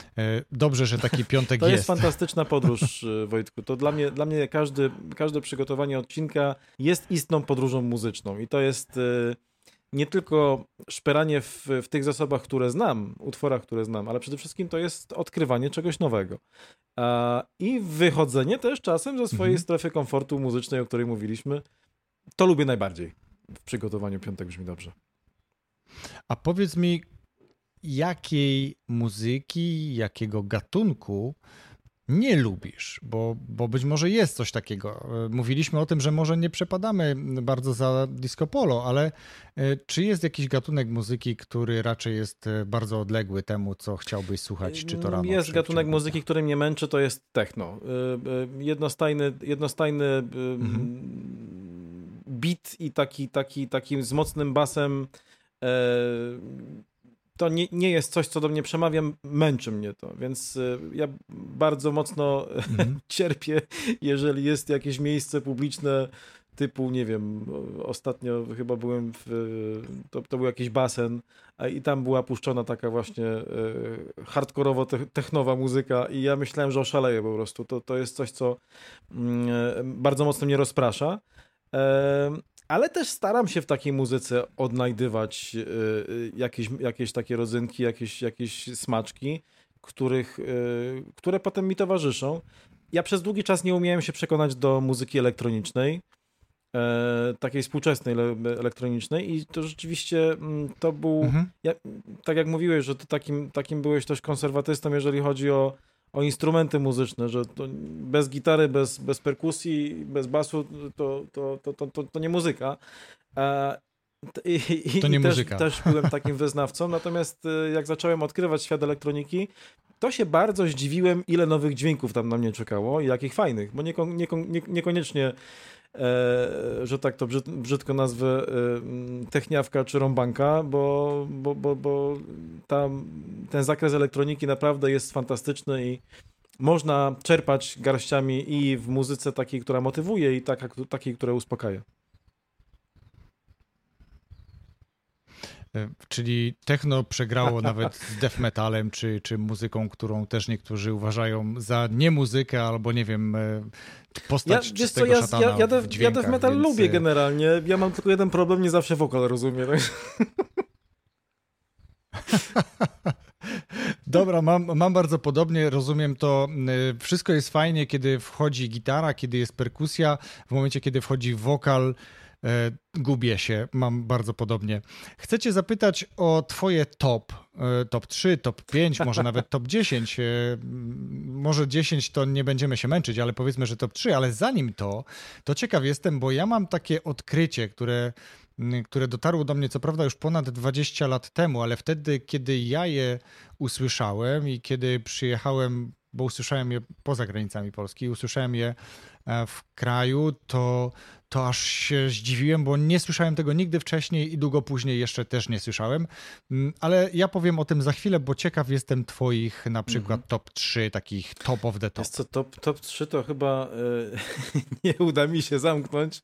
Dobrze, że taki piątek to jest. To jest fantastyczna podróż, e, Wojtku. To dla mnie, dla mnie każdy, każde przygotowanie odcinka jest istną podróżą muzyczną i to jest e, nie tylko szperanie w, w tych zasobach, które znam, utworach, które znam, ale przede wszystkim to jest odkrywanie czegoś nowego. I wychodzenie też czasem ze swojej mhm. strefy komfortu muzycznej, o której mówiliśmy. To lubię najbardziej w przygotowaniu piątek brzmi dobrze. A powiedz mi, jakiej muzyki, jakiego gatunku nie lubisz, bo, bo być może jest coś takiego. E, mówiliśmy o tym, że może nie przepadamy bardzo za disco polo, ale e, czy jest jakiś gatunek muzyki, który raczej jest e, bardzo odległy temu, co chciałbyś słuchać, czy to rano? Jest gatunek muzyki, który mnie męczy, to jest techno. Jednostajny, jednostajny mhm. beat i taki, taki, taki z mocnym basem to nie, nie jest coś, co do mnie przemawia, męczy mnie to, więc y, ja bardzo mocno mhm. cierpię, jeżeli jest jakieś miejsce publiczne typu, nie wiem, ostatnio chyba byłem w, to, to był jakiś basen i tam była puszczona taka właśnie y, hardkorowo-technowa muzyka i ja myślałem, że oszaleję po prostu. To, to jest coś, co mm, bardzo mocno mnie rozprasza ale też staram się w takiej muzyce odnajdywać y, y, jakieś, jakieś takie rodzynki, jakieś, jakieś smaczki, których, y, które potem mi towarzyszą. Ja przez długi czas nie umiałem się przekonać do muzyki elektronicznej, e, takiej współczesnej elektronicznej i to rzeczywiście mm, to był, mhm. ja, tak jak mówiłeś, że ty takim, takim byłeś też konserwatystą, jeżeli chodzi o o instrumenty muzyczne, że bez gitary, bez, bez perkusji, bez basu to, to, to, to, to nie muzyka. I, i, to nie i muzyka. Też, też byłem takim wyznawcą, natomiast e, jak zacząłem odkrywać świat elektroniki, to się bardzo zdziwiłem, ile nowych dźwięków tam na mnie czekało i jakich fajnych, bo nieko, nieko, nie, niekoniecznie E, że tak to brzydko nazwę, e, techniawka czy rąbanka, bo, bo, bo, bo tam, ten zakres elektroniki naprawdę jest fantastyczny i można czerpać garściami i w muzyce takiej, która motywuje i taka, takiej, która uspokaja. Czyli techno przegrało nawet z death metalem, czy, czy muzyką, którą też niektórzy uważają za nie muzykę, albo nie wiem, e, postać ja, wiesz co, ja, ja, ja, dev, ja death metal więc... lubię e, generalnie. Ja mam tylko jeden problem, nie zawsze wokal rozumiem. Dobra, mam, mam bardzo podobnie, rozumiem to. Wszystko jest fajnie, kiedy wchodzi gitara, kiedy jest perkusja, w momencie, kiedy wchodzi wokal, E, gubię się, mam bardzo podobnie. Chcę cię zapytać o twoje top, e, top 3, top 5, może nawet top 10. E, może 10 to nie będziemy się męczyć, ale powiedzmy, że top 3, ale zanim to, to ciekaw jestem, bo ja mam takie odkrycie, które które dotarło do mnie co prawda już ponad 20 lat temu, ale wtedy, kiedy ja je usłyszałem i kiedy przyjechałem, bo usłyszałem je poza granicami Polski, usłyszałem je e, w kraju, to, to aż się zdziwiłem, bo nie słyszałem tego nigdy wcześniej i długo później jeszcze też nie słyszałem. Mm, ale ja powiem o tym za chwilę, bo ciekaw jestem Twoich na przykład mm -hmm. top 3, takich top of the top. Jest co, top, top 3 to chyba y, nie uda mi się zamknąć.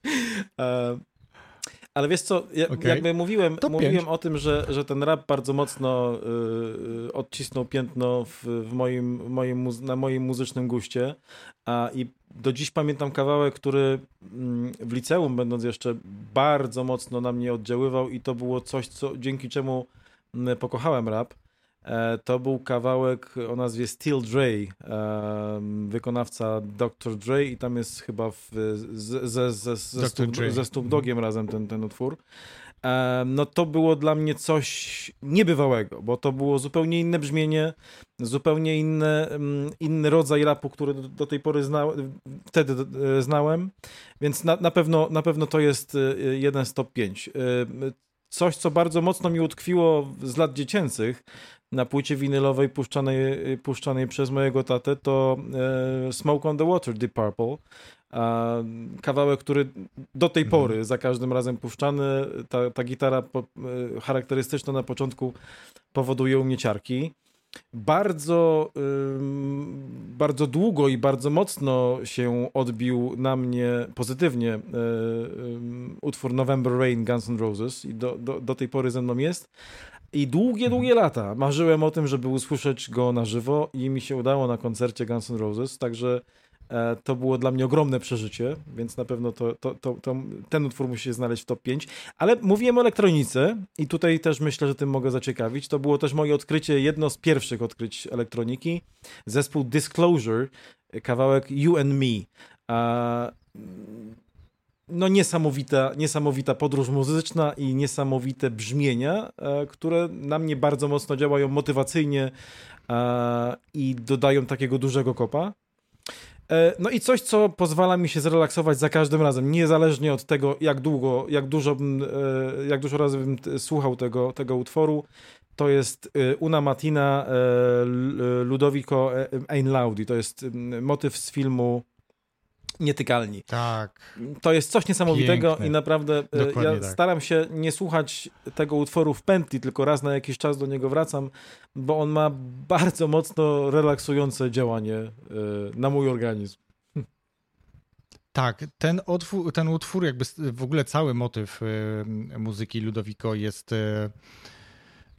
Ale wiesz co, ja, okay. jakby mówiłem, mówiłem o tym, że, że ten rap bardzo mocno y, odcisnął piętno w, w moim, moim, na moim muzycznym guście. A, I do dziś pamiętam kawałek, który mm, w liceum, będąc jeszcze, bardzo mocno na mnie oddziaływał, i to było coś, co, dzięki czemu mm, pokochałem rap. E, to był kawałek o nazwie Steel Dre, wykonawca Dr. Dre i tam jest chyba w, z, ze, ze, ze, Snoop, ze Snoop Dogiem razem ten, ten utwór. No to było dla mnie coś niebywałego, bo to było zupełnie inne brzmienie, zupełnie inny, inny rodzaj rapu, który do tej pory zna, wtedy e, znałem, więc na, na, pewno, na pewno to jest e, jeden z top 5 coś, co bardzo mocno mi utkwiło z lat dziecięcych na płycie winylowej puszczanej, puszczanej przez mojego tatę, to e, Smoke on the Water, Deep Purple. A kawałek, który do tej mhm. pory za każdym razem puszczany, ta, ta gitara po, e, charakterystyczna na początku powoduje u mnie ciarki. Bardzo, bardzo długo i bardzo mocno się odbił na mnie pozytywnie e, utwór November Rain Guns N' Roses i do, do, do tej pory ze mną jest. I długie, długie mhm. lata marzyłem o tym, żeby usłyszeć go na żywo i mi się udało na koncercie Guns N' Roses, także to było dla mnie ogromne przeżycie, więc na pewno to, to, to, to, ten utwór musi się znaleźć w top 5. Ale mówiłem o elektronice i tutaj też myślę, że tym mogę zaciekawić. To było też moje odkrycie, jedno z pierwszych odkryć elektroniki. Zespół Disclosure, kawałek You and Me. A no niesamowita, niesamowita podróż muzyczna i niesamowite brzmienia, e, które na mnie bardzo mocno działają motywacyjnie e, i dodają takiego dużego kopa. E, no i coś, co pozwala mi się zrelaksować za każdym razem, niezależnie od tego, jak długo, jak dużo, jak dużo razy bym słuchał tego, tego utworu, to jest Una Matina Ludovico Einlaudi. To jest motyw z filmu nietykalni. Tak. To jest coś niesamowitego Piękne. i naprawdę e, Dokładnie ja tak. staram się nie słuchać tego utworu w pętli, tylko raz na jakiś czas do niego wracam, bo on ma bardzo mocno relaksujące działanie e, na mój organizm. Tak, ten, utwór, ten utwór, jakby w ogóle cały motyw e, muzyki Ludowiko jest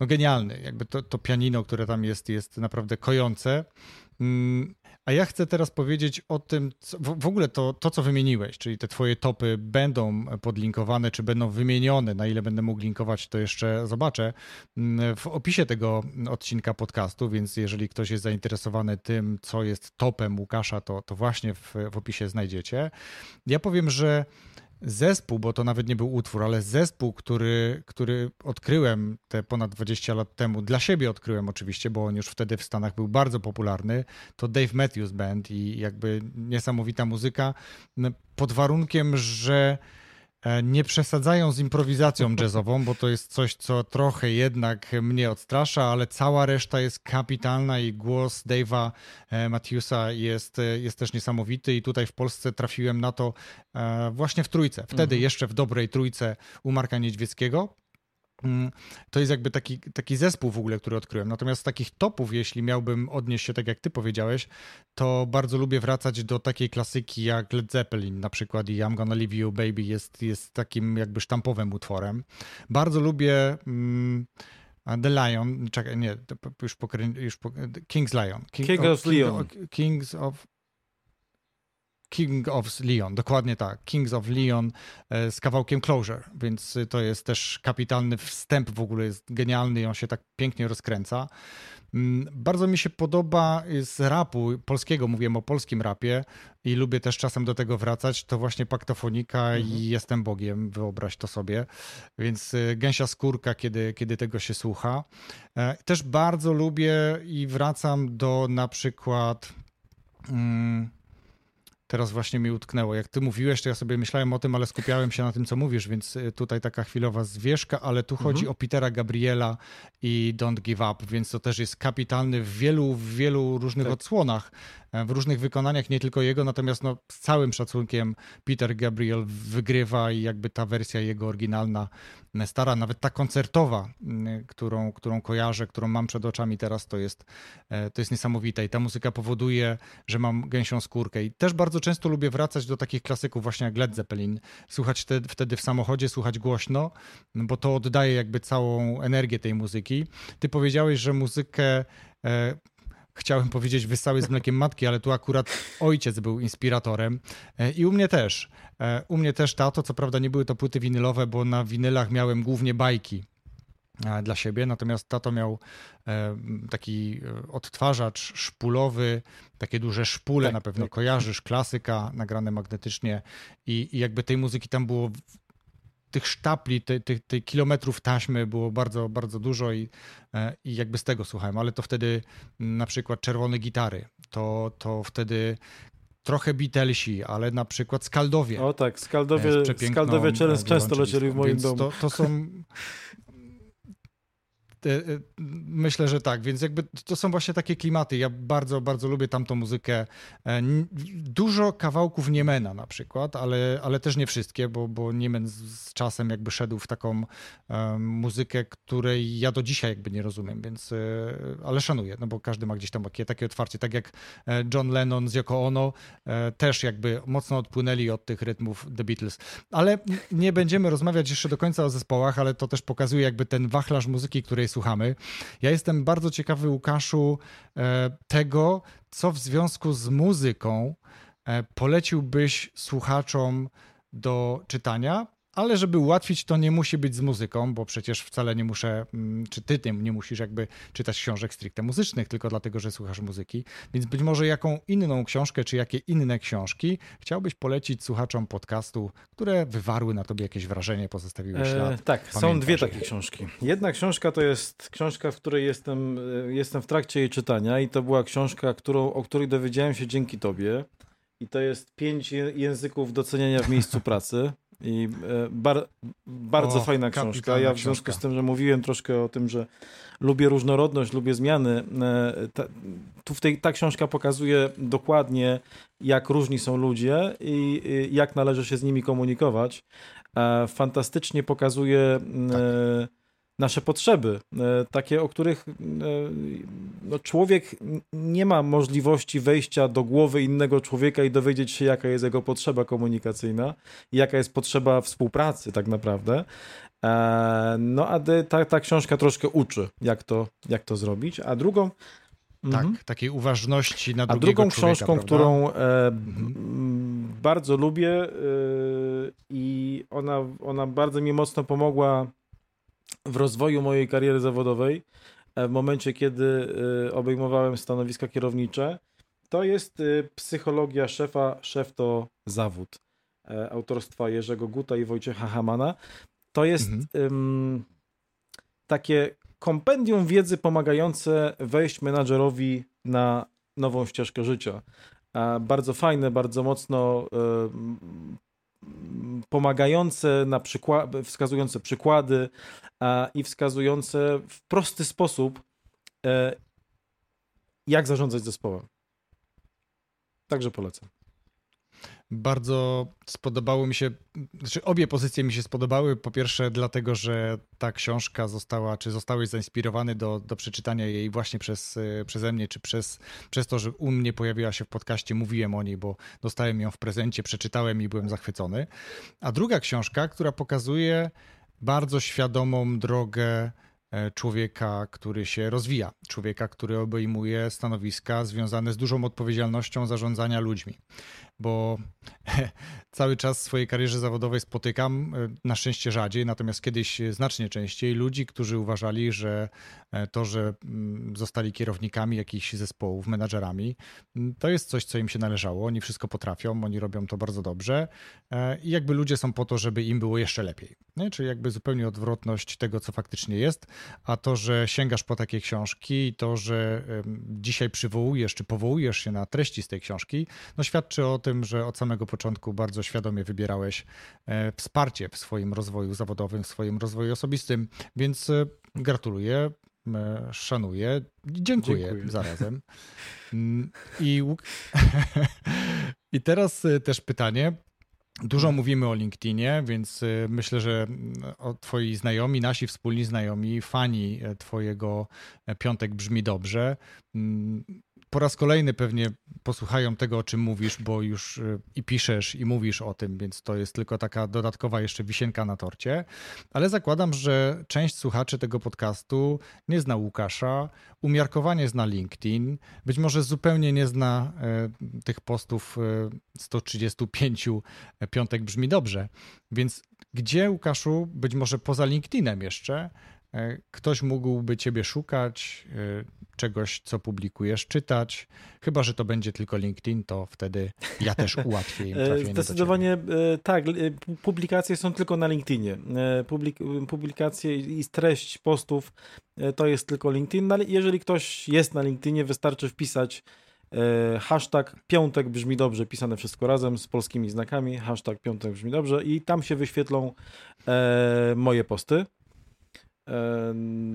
no genialny. Jakby to, to pianino, które tam jest, jest naprawdę kojące. A ja chcę teraz powiedzieć o tym, co, w ogóle to, to, co wymieniłeś, czyli te twoje topy będą podlinkowane, czy będą wymienione. Na ile będę mógł linkować, to jeszcze zobaczę mm, w opisie tego odcinka podcastu, więc jeżeli ktoś jest zainteresowany tym, co jest topem Łukasza, to, to właśnie w, w opisie znajdziecie. Ja powiem, że zespół, bo to nawet nie był utwór, ale zespół, który, który odkryłem te ponad 20 lat temu, dla siebie odkryłem oczywiście, bo on już wtedy w Stanach był bardzo popularny, to Dave Matthews Band i jakby niesamowita muzyka, pod warunkiem, że nie przesadzają z improwizacją jazzową, bo to jest coś, co trochę jednak mnie odstrasza, ale cała reszta jest kapitalna i głos Dave'a e, Matthewsa jest, e, jest też niesamowity i tutaj w Polsce trafiłem na to właśnie w trójce. Wtedy mhm. jeszcze w dobrej trójce u Marka Niedźwieckiego, to jest jakby taki, taki zespół w ogóle, który odkryłem. Natomiast z takich topów, jeśli miałbym odnieść się tak jak ty powiedziałeś, to bardzo lubię wracać do takiej klasyki jak Led Zeppelin na przykład i I'm Gonna Leave You Baby jest, jest takim jakby sztampowym utworem. Bardzo lubię mm, The Lion, czekaj, nie, już, pokrę, już po, King's Lion. King, King of, of Leon. Kings of King of Leon, dokładnie tak. Kings of Leon e, z kawałkiem Closure, więc to jest też kapitalny wstęp w ogóle, jest genialny i on się tak pięknie rozkręca. Mm, bardzo mi się podoba z rapu polskiego, mówiłem o polskim rapie i lubię też czasem do tego wracać, to właśnie Paktofonika mhm. i Jestem Bogiem, wyobraź to sobie. Więc e, gęsia skórka, kiedy, kiedy tego się słucha. E, też bardzo lubię i wracam do na przykład... Hmm, teraz właśnie mi utknęło. Jak ty mówiłeś, to ja sobie myślałem o tym, ale skupiałem się na tym, co mówisz, więc y, tutaj taka chwilowa zwierzka, ale tu chodzi mhm. o Petera Gabriela i Don't Give Up, więc to też jest kapitalny w wielu, w wielu różnych tak. odsłonach, w różnych wykonaniach, nie tylko jego, natomiast no, z całym szacunkiem Peter Gabriel wygrywa i jakby ta wersja jego oryginalna, e, stara, nawet ta koncertowa, którą, którą kojarzę, którą mam przed oczami teraz, to jest, e, to jest niesamowite i ta muzyka powoduje, że mam gęsią skórkę i też bardzo często lubię wracać do takich klasyków właśnie jak Led Zeppelin, słuchać te, wtedy w samochodzie, słuchać głośno, bo to oddaje jakby całą energię tej muzyki. Ty powiedziałeś, że muzykę e, chciałem powiedzieć wyssałeś z mlekiem matki, ale tu akurat ojciec był inspiratorem e, i u mnie też. E, u mnie też tato, co prawda nie były to płyty winylowe, bo na winylach miałem głównie bajki dla siebie, natomiast tato miał e, taki e, odtwarzacz szpulowy, takie duże szpule, tak, na pewno tak. kojarzysz, klasyka, nagrane magnetycznie i, i jakby tej muzyki tam było tych sztapli, tych, tych, tych, kilometrów taśmy było bardzo, bardzo dużo i, e, i jakby z tego słuchałem, ale to wtedy na przykład czerwone gitary, to, to wtedy trochę Beatlesi, ale na przykład Skaldowie. O tak, Skaldowie, Skaldowie często lecieli w moim domu. To, to są E, e, myślę, że tak, więc jakby to są właśnie takie klimaty. Ja bardzo, bardzo lubię tamtą muzykę. E, dużo kawałków Niemena na przykład, ale, ale też nie wszystkie, bo, bo Niemen z czasem jakby szedł w taką um, muzykę, której ja do dzisiaj jakby nie rozumiem, więc ale szanuję, no bo każdy ma gdzieś tam takie, takie otwarcie, tak jak John Lennon z Yoko Ono też jakby mocno odpłynęli od tych rytmów The Beatles. Ale nie będziemy rozmawiać jeszcze do końca o zespołach, ale to też pokazuje jakby ten wachlarz muzyki, której słuchamy. Ja jestem bardzo ciekawy, Łukaszu, e, tego, co w związku z muzyką e, poleciłbyś słuchaczom do czytania, ale żeby ułatwić, to nie musi być z muzyką, bo przecież wcale nie muszę, mm, czy ty tym nie musisz jakby czytać książek stricte muzycznych, tylko dlatego, że słuchasz muzyki. Więc być może jaką inną książkę, czy jakie inne książki chciałbyś polecić słuchaczom podcastu, które wywarły na tobie jakieś wrażenie, pozostawiły e, ślad? E, tak, są dwie takie książki. Jedna książka to jest książka, w której jestem, e, jestem w trakcie jej czytania i to była książka, którą, o której dowiedziałem się dzięki tobie. I to jest pięć języków doceniania w miejscu pracy. I e, bar, bardzo o, fajna książka. Ja w związku książka. z tym, że mówiłem troszkę o tym, że lubię różnorodność, lubię zmiany, e, ta, tu w tej, ta książka pokazuje dokładnie, jak różni są ludzie i jak należy się z nimi komunikować. E, fantastycznie pokazuje tak nasze potrzeby, e, takie, o których e, no, człowiek nie ma możliwości wejścia do głowy innego człowieka i dowiedzieć się, jaka jest jego potrzeba komunikacyjna i jaka jest potrzeba współpracy, tak naprawdę. E, no, a ta, ta książka troszkę uczy, jak to, jak to zrobić. A drugą. Tak, mhm. takiej uważności na drugiego A drugą człowieka, książką, prawda? którą e, mhm. bardzo lubię e, i ona, ona bardzo mi mocno pomogła w rozwoju mojej kariery zawodowej, e, w momencie, kiedy e, obejmowałem stanowiska kierownicze, to jest e, psychologia szefa, szef to zawód autorstwa Jerzego Guta i Wojciecha Hamana. To jest mhm. takie kompendium wiedzy pomagające wejść menadżerowi na nową ścieżkę życia. Bardzo fajne, bardzo mocno pomagające, na przykład, wskazujące przykłady i wskazujące w prosty sposób, e, jak zarządzać zespołem. Także polecam. Bardzo spodobało mi się, znaczy obie pozycje mi się spodobały. Po pierwsze, dlatego, że ta książka została, czy zostałeś zainspirowany do, do przeczytania jej właśnie przez, przeze mnie, czy przez, przez to, że u mnie pojawiła się w podcaście, mówiłem o niej, bo dostałem ją w prezencie, przeczytałem i byłem zachwycony. A druga książka, która pokazuje bardzo świadomą drogę e, człowieka, który się rozwija, człowieka, który obejmuje stanowiska związane z dużą odpowiedzialnością zarządzania ludźmi bo cały czas w swojej karierze zawodowej spotykam, e, na szczęście rzadziej, natomiast kiedyś znacznie częściej, ludzi, którzy uważali, że e, to, że mm, zostali kierownikami jakichś zespołów, menadżerami, mm, to jest coś, co im się należało. Oni wszystko potrafią, oni robią to bardzo dobrze e, i jakby ludzie są po to, żeby im było jeszcze lepiej. Nie? Czyli jakby zupełnie odwrotność tego, co faktycznie jest, a to, że sięgasz po takie książki, to, że dzisiaj przywołujesz czy powołujesz się na treści z tej książki, no świadczy o tym, że od samego początku bardzo świadomie wybierałeś e, wsparcie w swoim rozwoju zawodowym, w swoim rozwoju osobistym, więc e, gratuluję, szanuję, dziękuję, dziękuję. zarazem. Mm, I, I teraz też pytanie, Dużo mówimy o LinkedInie, więc myślę, że mm, twoi znajomi, nasi wspólni znajomi, fani e, twojego e, piątek brzmi dobrze. Po raz kolejny pewnie posłuchają tego, o czym mówisz, bo już y, i piszesz, i mówisz o tym, więc to jest tylko taka dodatkowa jeszcze wisienka na torcie. Ale zakładam, że część słuchaczy tego podcastu nie zna Łukasza, umiarkowanie zna LinkedIn, być może zupełnie nie zna e, tych postów 135 e, piątek brzmi dobrze. Więc gdzie, Łukaszu, być może poza LinkedInem jeszcze, ktoś mógłby ciebie szukać, czegoś, co publikujesz, czytać. Chyba, że to będzie tylko LinkedIn, to wtedy ja też ułatwię im trafienie Zdecydowanie e, tak. E, publikacje są tylko na LinkedInie. E, publikacje i treść postów to jest tylko LinkedIn. No, jeżeli ktoś jest na LinkedInie, wystarczy wpisać hashtag piątek brzmi dobrze, pisane wszystko razem z polskimi znakami, hashtag piątek brzmi dobrze i tam się wyświetlą moje posty.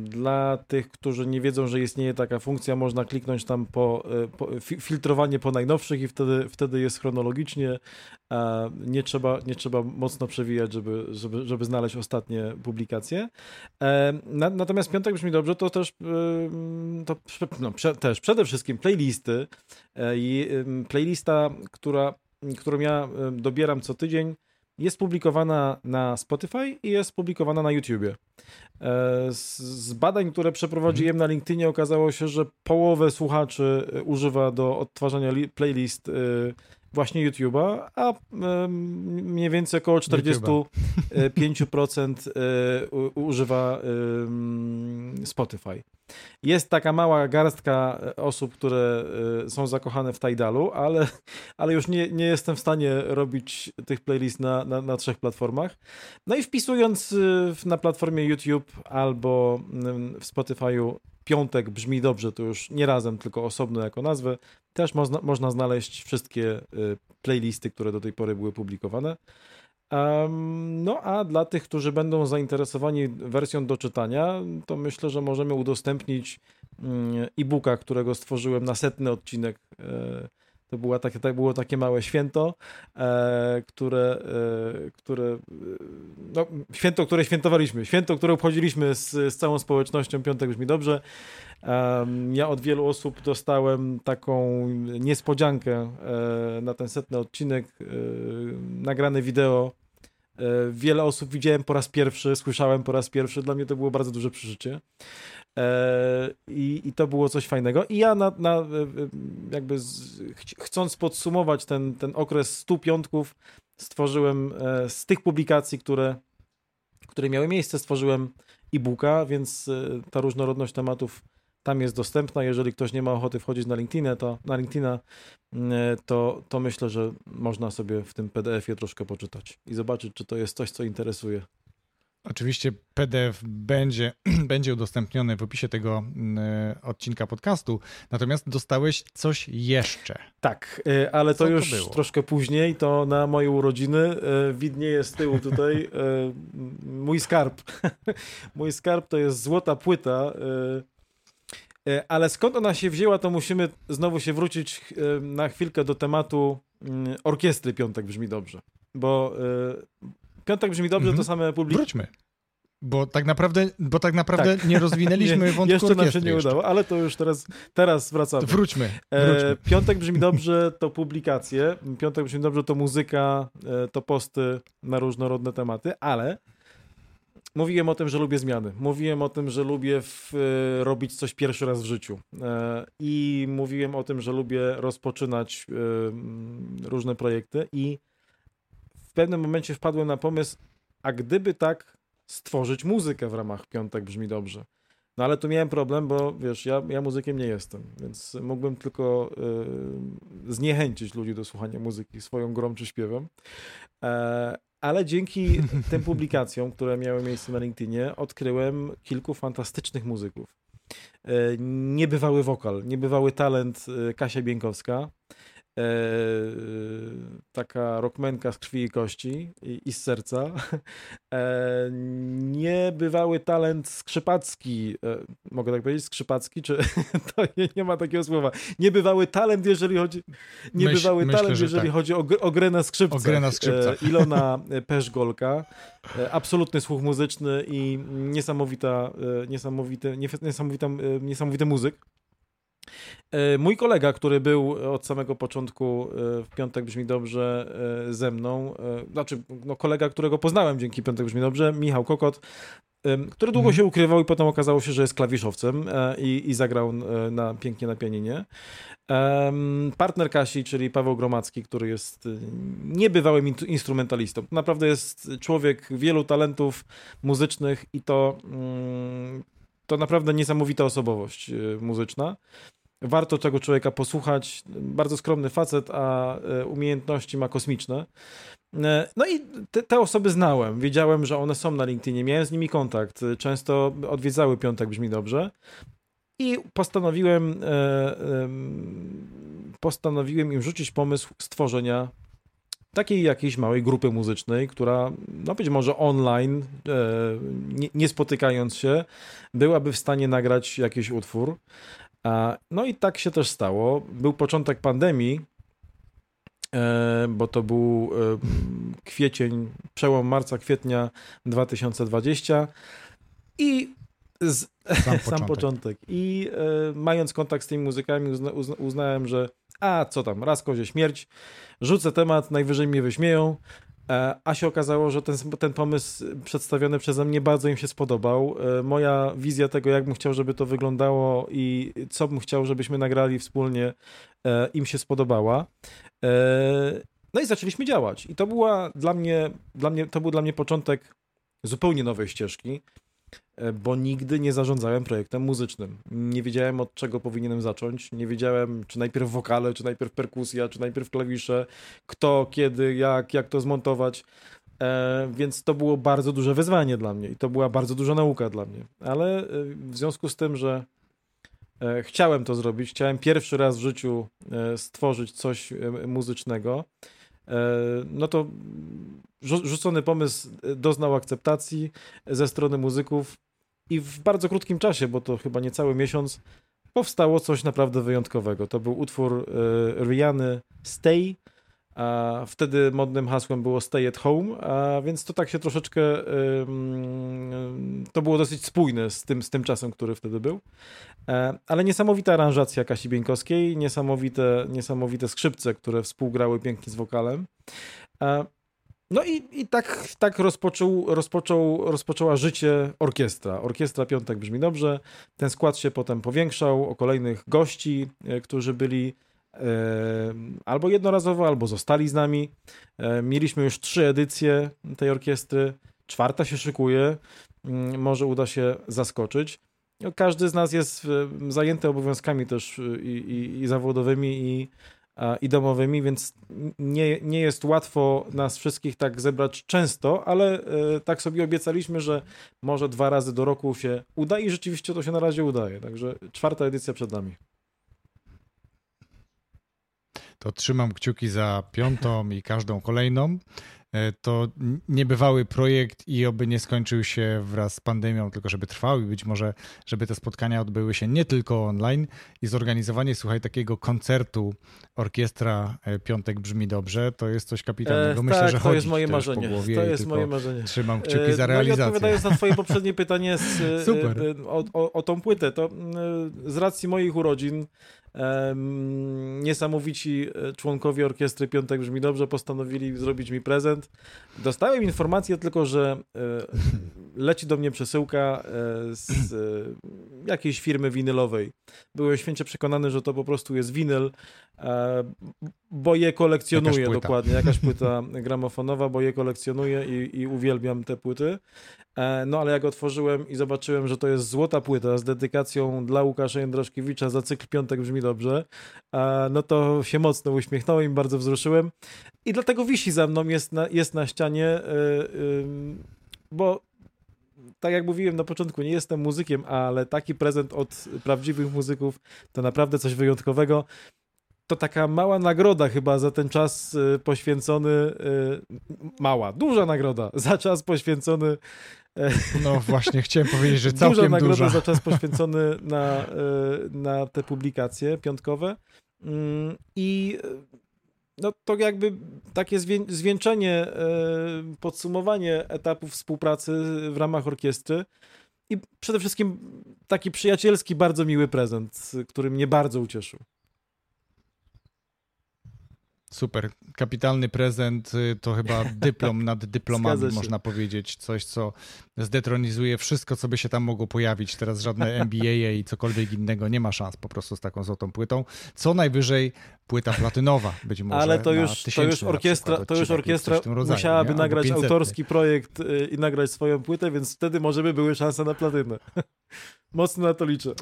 Dla tych, którzy nie wiedzą, że istnieje taka funkcja, można kliknąć tam po, e, po filtrowanie po najnowszych i wtedy, wtedy jest chronologicznie. Nie trzeba, nie trzeba mocno przewijać, żeby, żeby, żeby znaleźć ostatnie publikacje. Natomiast piątek brzmi dobrze, to też, to, no, też przede wszystkim playlisty. E, playlista, która, którą ja dobieram co tydzień, jest publikowana na Spotify i jest publikowana na YouTubie. E, z badań, które przeprowadziłem na LinkedInie, okazało się, że połowę słuchaczy e, używa do odtwarzania playlist e, właśnie YouTube'a, a mniej więcej około 45% używa Spotify. Jest taka mała garstka e, osób, które e, są zakochane w Tidalu, ale, ale już nie, nie jestem w stanie robić tych playlist na, na, na trzech platformach. No i wpisując e, na platformie YouTube albo w Spotify'u piątek brzmi dobrze, to już nie razem, tylko osobno jako nazwę, też można, można znaleźć wszystkie playlisty, które do tej pory były publikowane. No a dla tych, którzy będą zainteresowani wersją do czytania, to myślę, że możemy udostępnić mm, e-booka, którego stworzyłem na setny odcinek. E, to, takie, to było takie małe święto, e, które, które no, święto, które świętowaliśmy, święto, które obchodziliśmy z, z całą społecznością, piątek brzmi dobrze. Ja od wielu osób dostałem taką niespodziankę na ten setny odcinek, nagrane wideo E, wiele osób widziałem po raz pierwszy, słyszałem po raz pierwszy. Dla mnie to było bardzo duże przeżycie. E, I, i to było coś fajnego. I ja na, na e, jakby z, chcąc podsumować ten, ten okres 100 piątków, stworzyłem z tych publikacji, które, które miały miejsce, stworzyłem e-booka, więc ta różnorodność tematów tam jest dostępna. Jeżeli ktoś nie ma ochoty wchodzić na LinkedIn, to na LinkedIna, to, to myślę, że można sobie w tym PDF-ie troszkę poczytać i zobaczyć, czy to jest coś, co interesuje. Oczywiście PDF będzie, będzie udostępniony w opisie tego mm, odcinka podcastu, natomiast dostałeś coś jeszcze. Tak, y, ale to już troszkę później, to na moje urodziny y, widnieje z tyłu tutaj mój skarb. Mój skarb to jest złota płyta E, ale skąd ona się wzięła, to musimy znowu się wrócić e, na chwilkę do tematu mm, orkiestry Piątek brzmi dobrze. Bo e, Piątek brzmi dobrze mhm. to same publiki. Wróćmy. Bo tak naprawdę, bo tak naprawdę tak. nie rozwinęliśmy nie, wątku Jeszcze nam się nie udało, ale to już teraz, teraz wracamy. Wróćmy. wróćmy. Piątek brzmi dobrze to publikacje, Piątek brzmi dobrze to muzyka, to posty na różnorodne tematy, ale Mówiłem o tym, że lubię zmiany. Mówiłem o tym, że lubię w, e, robić coś pierwszy raz w życiu. E, I mówiłem o tym, że lubię rozpoczynać e, różne projekty. I w pewnym momencie wpadłem na pomysł, a gdyby tak stworzyć muzykę w ramach Piątek brzmi dobrze. No ale tu miałem problem, bo wiesz, ja, ja muzykiem nie jestem, więc mógłbym tylko y, zniechęcić ludzi do słuchania muzyki swoją grą czy śpiewem. E, ale dzięki tym publikacjom, które miały miejsce na LinkedInie, odkryłem kilku fantastycznych muzyków. E, niebywały wokal, niebywały talent e, Kasia Bienkowska, e, taka rockmenka z krwi i kości i, i z serca. E, niebywały talent skrzypacki, e, mogę tak powiedzieć, skrzypacki, czy to nie, nie, ma takiego słowa. Niebywały talent, jeżeli chodzi, niebywały Myśl, talent, myślę, jeżeli tak. chodzi o, o grę na skrzypcach. O grę na skrzypcach. E, Ilona Peszgolka, e, absolutny słuch muzyczny i niesamowita, e, niesamowity, niesamowita, niesamowity muzyk. E, mój kolega, który był od samego początku e, w piątek brzmi dobrze e, ze mną, znaczy no kolega, którego poznałem dzięki piątek brzmi dobrze, Michał Kokot, który długo mhm. się ukrywał i potem okazało się, że jest klawiszowcem i, i zagrał na, pięknie na pianinie. Partner Kasi, czyli Paweł Gromacki, który jest niebywałym instrumentalistą. Naprawdę jest człowiek wielu talentów muzycznych i to, mm, to naprawdę niesamowita osobowość muzyczna. Warto tego człowieka posłuchać. Bardzo skromny facet, a e, umiejętności ma kosmiczne. E, no i te, te, osoby znałem. Wiedziałem, że one są na LinkedInie. Miałem z nimi kontakt. Często odwiedzały piątek, brzmi dobrze. I postanowiłem, e, postanowiłem im rzucić pomysł stworzenia takiej jakiejś małej grupy muzycznej, która, no być może online, nie, nie, spotykając się, byłaby w stanie nagrać jakiś utwór. No i tak się też stało. Był początek pandemii, e, bo to był e, kwiecień, przełom marca, kwietnia 2020 i z, sam, początek. sam, początek. I e, mając kontakt z tymi muzykami uzna, uzna, uznałem, że a co tam, raz kozie śmierć, rzucę temat, najwyżej mnie wyśmieją, a się okazało, że ten, ten pomysł przedstawiony przeze mnie bardzo im się spodobał. E, moja wizja tego, jak bym chciał, żeby to wyglądało i co bym chciał, żebyśmy nagrali wspólnie, e, im się spodobała. No i zaczęliśmy działać. I to była dla mnie, dla mnie, to był dla mnie początek zupełnie nowej ścieżki. E, bo nigdy nie zarządzałem projektem muzycznym. Nie wiedziałem od czego powinienem zacząć, nie wiedziałem czy najpierw wokale, czy najpierw perkusja, czy najpierw klawisze, kto, kiedy, jak, jak to zmontować. E, więc to było bardzo duże wyzwanie dla mnie i to była bardzo duża nauka dla mnie. Ale e, w związku z tym, że chciałem to zrobić, chciałem pierwszy raz w życiu stworzyć coś muzycznego, no to rzucony pomysł doznał akceptacji ze strony muzyków i w bardzo krótkim czasie, bo to chyba niecały miesiąc, powstało coś naprawdę wyjątkowego. To był utwór y, Stay, a wtedy modnym hasłem było Stay at Home, a więc to tak się troszeczkę to było dosyć spójne z tym, z tym czasem, który wtedy był. E, ale niesamowita aranżacja Kasi Bieńkowskiej, niesamowite, niesamowite skrzypce, które współgrały pięknie z wokalem. E, no i, i tak, tak rozpoczął, rozpoczął, rozpoczęła życie orkiestra. Orkiestra Piątek brzmi dobrze. Ten skład się potem powiększał o kolejnych gości, e, którzy byli e, albo jednorazowo, albo zostali z nami. E, mieliśmy już trzy edycje tej orkiestry. Czwarta się szykuje. Mm, może uda się zaskoczyć. No, każdy z nas jest zajęty obowiązkami też i, i, i zawodowymi, i i domowymi, więc nie, nie jest łatwo nas wszystkich tak zebrać często, ale e, tak sobie obiecaliśmy, że może dwa razy do roku się uda i rzeczywiście to się na razie udaje. Także czwarta edycja przed nami. To trzymam kciuki za piątą i każdą kolejną. E, to niebywały projekt i oby nie skończył się wraz z pandemią, tylko żeby trwał i być może, żeby te spotkania odbyły się nie tylko online i zorganizowanie, słuchaj, takiego koncertu orkiestra e, Piątek brzmi dobrze, to jest coś kapitalnego. E, Myślę, tak, że to jest moje marzenie. To jest moje marzenie. Trzymam kciuki za realizację. No i odpowiadając na twoje poprzednie pytanie z. O, o, o tą płytę, to z racji moich urodzin niesamowici e, członkowie orkiestry Piątek Brzmi Dobrze postanowili zrobić mi prezent. Dostałem informację tylko, że e, leci do mnie przesyłka e, z jakiejś firmy winylowej. Byłem święcie przekonany, że to po prostu jest winyl, bo je kolekcjonuję jakaś dokładnie. Jakaś płyta gramofonowa, bo je kolekcjonuję i, i uwielbiam te płyty. E, no ale jak otworzyłem i zobaczyłem, że to jest złota płyta z dedykacją dla Łukasza Jędraszkiewicza za cykl Piątek brzmi dobrze, e, no to się mocno uśmiechnąłem i bardzo wzruszyłem. I dlatego wisi za mną, jest na, jest na ścianie, e, bo tak jak mówiłem na początku, nie jestem muzykiem, ale taki prezent od prawdziwych muzyków to naprawdę coś wyjątkowego to taka mała nagroda chyba za ten czas y, poświęcony, y, mała, duża nagroda za czas poświęcony. No właśnie, chciałem powiedzieć, że całkiem duża. nagroda duża. za czas poświęcony na, na te publikacje piątkowe. Mm, I no to jakby takie zwieńczenie, podsumowanie etapów współpracy w ramach orkiestry i przede wszystkim taki przyjacielski, bardzo miły prezent, który mnie bardzo ucieszył. Super. Kapitalny prezent y, to chyba dyplom nad dyplomami, można powiedzieć. Coś, co zdetronizuje wszystko, co by się tam mogło pojawić. Teraz żadne NBA i cokolwiek innego nie ma szans po prostu z taką złotą płytą. Co najwyżej płyta platynowa być może. Ale to już, to już orkiestra, to już orkiestra rodzaju, musiałaby nie? nagrać autorski projekt y, i nagrać swoją płytę, więc wtedy może by były szanse na platynę. Mocno na to liczę.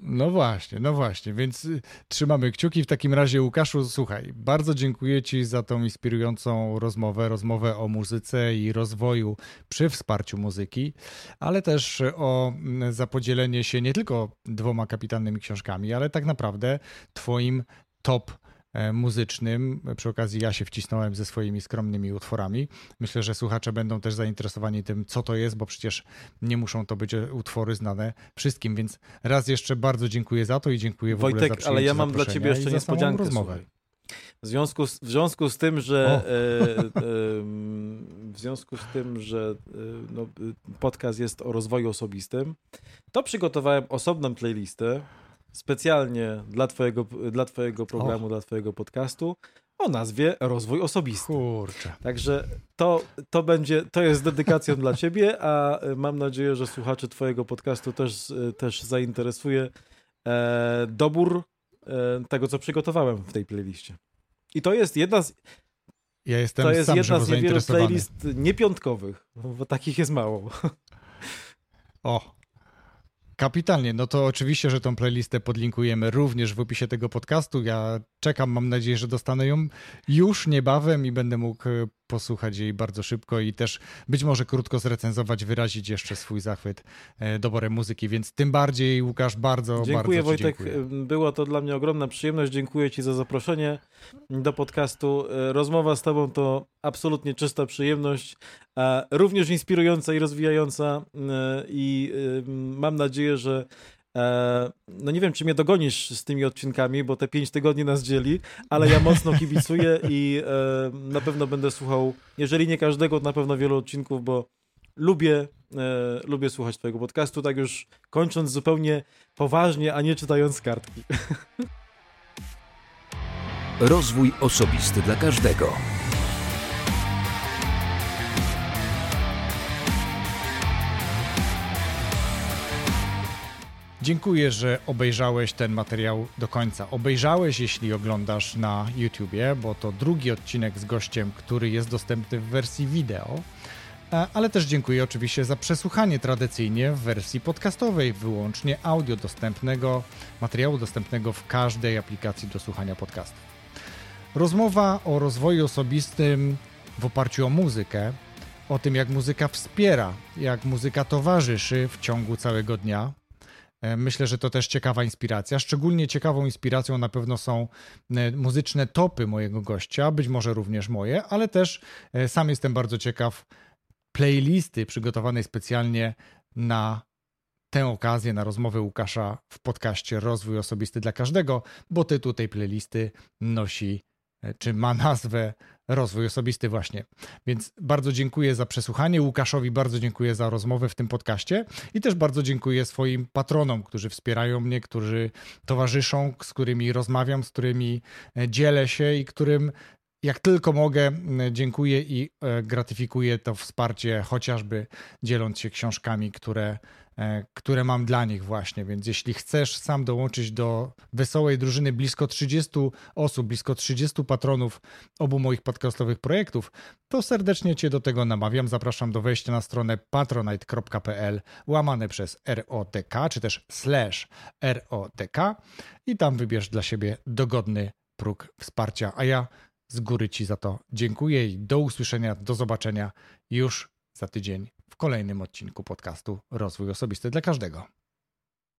No właśnie, no właśnie, więc y, trzymamy kciuki. W takim razie, Łukaszu, słuchaj, bardzo dziękuję Ci za tą inspirującą rozmowę, rozmowę o muzyce i rozwoju przy wsparciu muzyki, ale też o mm, zapodzielenie się nie tylko dwoma kapitalnymi książkami, ale tak naprawdę Twoim top muzycznym. Przy okazji ja się wcisnąłem ze swoimi skromnymi utworami. Myślę, że słuchacze będą też zainteresowani tym, co to jest, bo przecież nie muszą to być utwory znane wszystkim, więc raz jeszcze bardzo dziękuję za to i dziękuję w Wojtek, ogóle za ale ja mam dla ciebie jeszcze niespodziankę. Rozmowę. W związku, z, w związku z tym, że e, e, w związku z tym, że e, no, podcast jest o rozwoju osobistym, to przygotowałem osobną playlistę specjalnie dla twojego, dla twojego programu, o. dla twojego podcastu o nazwie Rozwój Osobisty. Kurczę. Także to, to będzie, to jest dedykacją dla ciebie, a mam nadzieję, że słuchaczy twojego podcastu też, też zainteresuje e, dobór e, tego, co przygotowałem w tej playliście. I to jest jedna z... Ja jestem to jest jedna z niewielu playlist niepiątkowych, bo takich jest mało. O, Kapitalnie, no to oczywiście, że tą playlistę podlinkujemy również w opisie tego podcastu. Ja czekam, mam nadzieję, że dostanę ją już niebawem i będę mógł e, posłuchać jej bardzo szybko i też być może krótko zrecenzować, wyrazić jeszcze swój zachwyt e, doborem muzyki, więc tym bardziej Łukasz bardzo, dziękuję, bardzo Wojtek. Dziękuję. Było to dla mnie ogromna przyjemność. Dziękuję Ci za zaproszenie do podcastu. E, rozmowa z Tobą to absolutnie czysta przyjemność, również inspirująca i rozwijająca i mam nadzieję, że E, no nie wiem, czy mnie dogonisz z tymi odcinkami, bo te pięć tygodni nas dzieli, ale ja mocno kibicuję i e, na pewno będę słuchał, jeżeli nie każdego, na pewno wielu odcinków, bo lubię, e, lubię słuchać twojego podcastu, tak już kończąc zupełnie poważnie, a nie czytając kartki. Rozwój osobisty dla każdego. Dziękuję, że obejrzałeś ten materiał do końca. Obejrzałeś, jeśli oglądasz na YouTubie, bo to drugi odcinek z gościem, który jest dostępny w wersji wideo. E, ale też dziękuję oczywiście za przesłuchanie tradycyjnie w wersji podcastowej, wyłącznie audio dostępnego, materiału dostępnego w każdej aplikacji do słuchania podcastów. Rozmowa o rozwoju osobistym w oparciu o muzykę, o tym jak muzyka wspiera, jak muzyka towarzyszy w ciągu całego dnia, myślę, że to też ciekawa inspiracja. Szczególnie ciekawą inspiracją na pewno są e, muzyczne topy mojego gościa, być może również moje, ale też e, sam jestem bardzo ciekaw playlisty przygotowanej specjalnie na tę okazję, na rozmowę Łukasza w podcaście Rozwój Osobisty dla Każdego, bo tytuł tej playlisty nosi, czy ma nazwę rozwój osobisty właśnie. Więc bardzo dziękuję za przesłuchanie. Łukaszowi bardzo dziękuję za rozmowę w tym podcaście i też bardzo dziękuję swoim patronom, którzy wspierają mnie, którzy towarzyszą, z którymi rozmawiam, z którymi e, dzielę się i którym jak tylko mogę, dziękuję i e, gratyfikuję to wsparcie, chociażby dzieląc się książkami, które które mam dla nich właśnie. Więc jeśli chcesz sam dołączyć do wesołej drużyny blisko 30 osób, blisko 30 patronów obu moich podcastowych projektów, to serdecznie Cię do tego namawiam. Zapraszam do wejścia na stronę patronite.pl łamane przez ROTK, czy też slash ROTK i tam wybierz dla siebie dogodny próg wsparcia. A ja z góry Ci za to dziękuję i do usłyszenia, do zobaczenia już za tydzień kolejnym odcinku podcastu Rozwój Osobisty dla Każdego.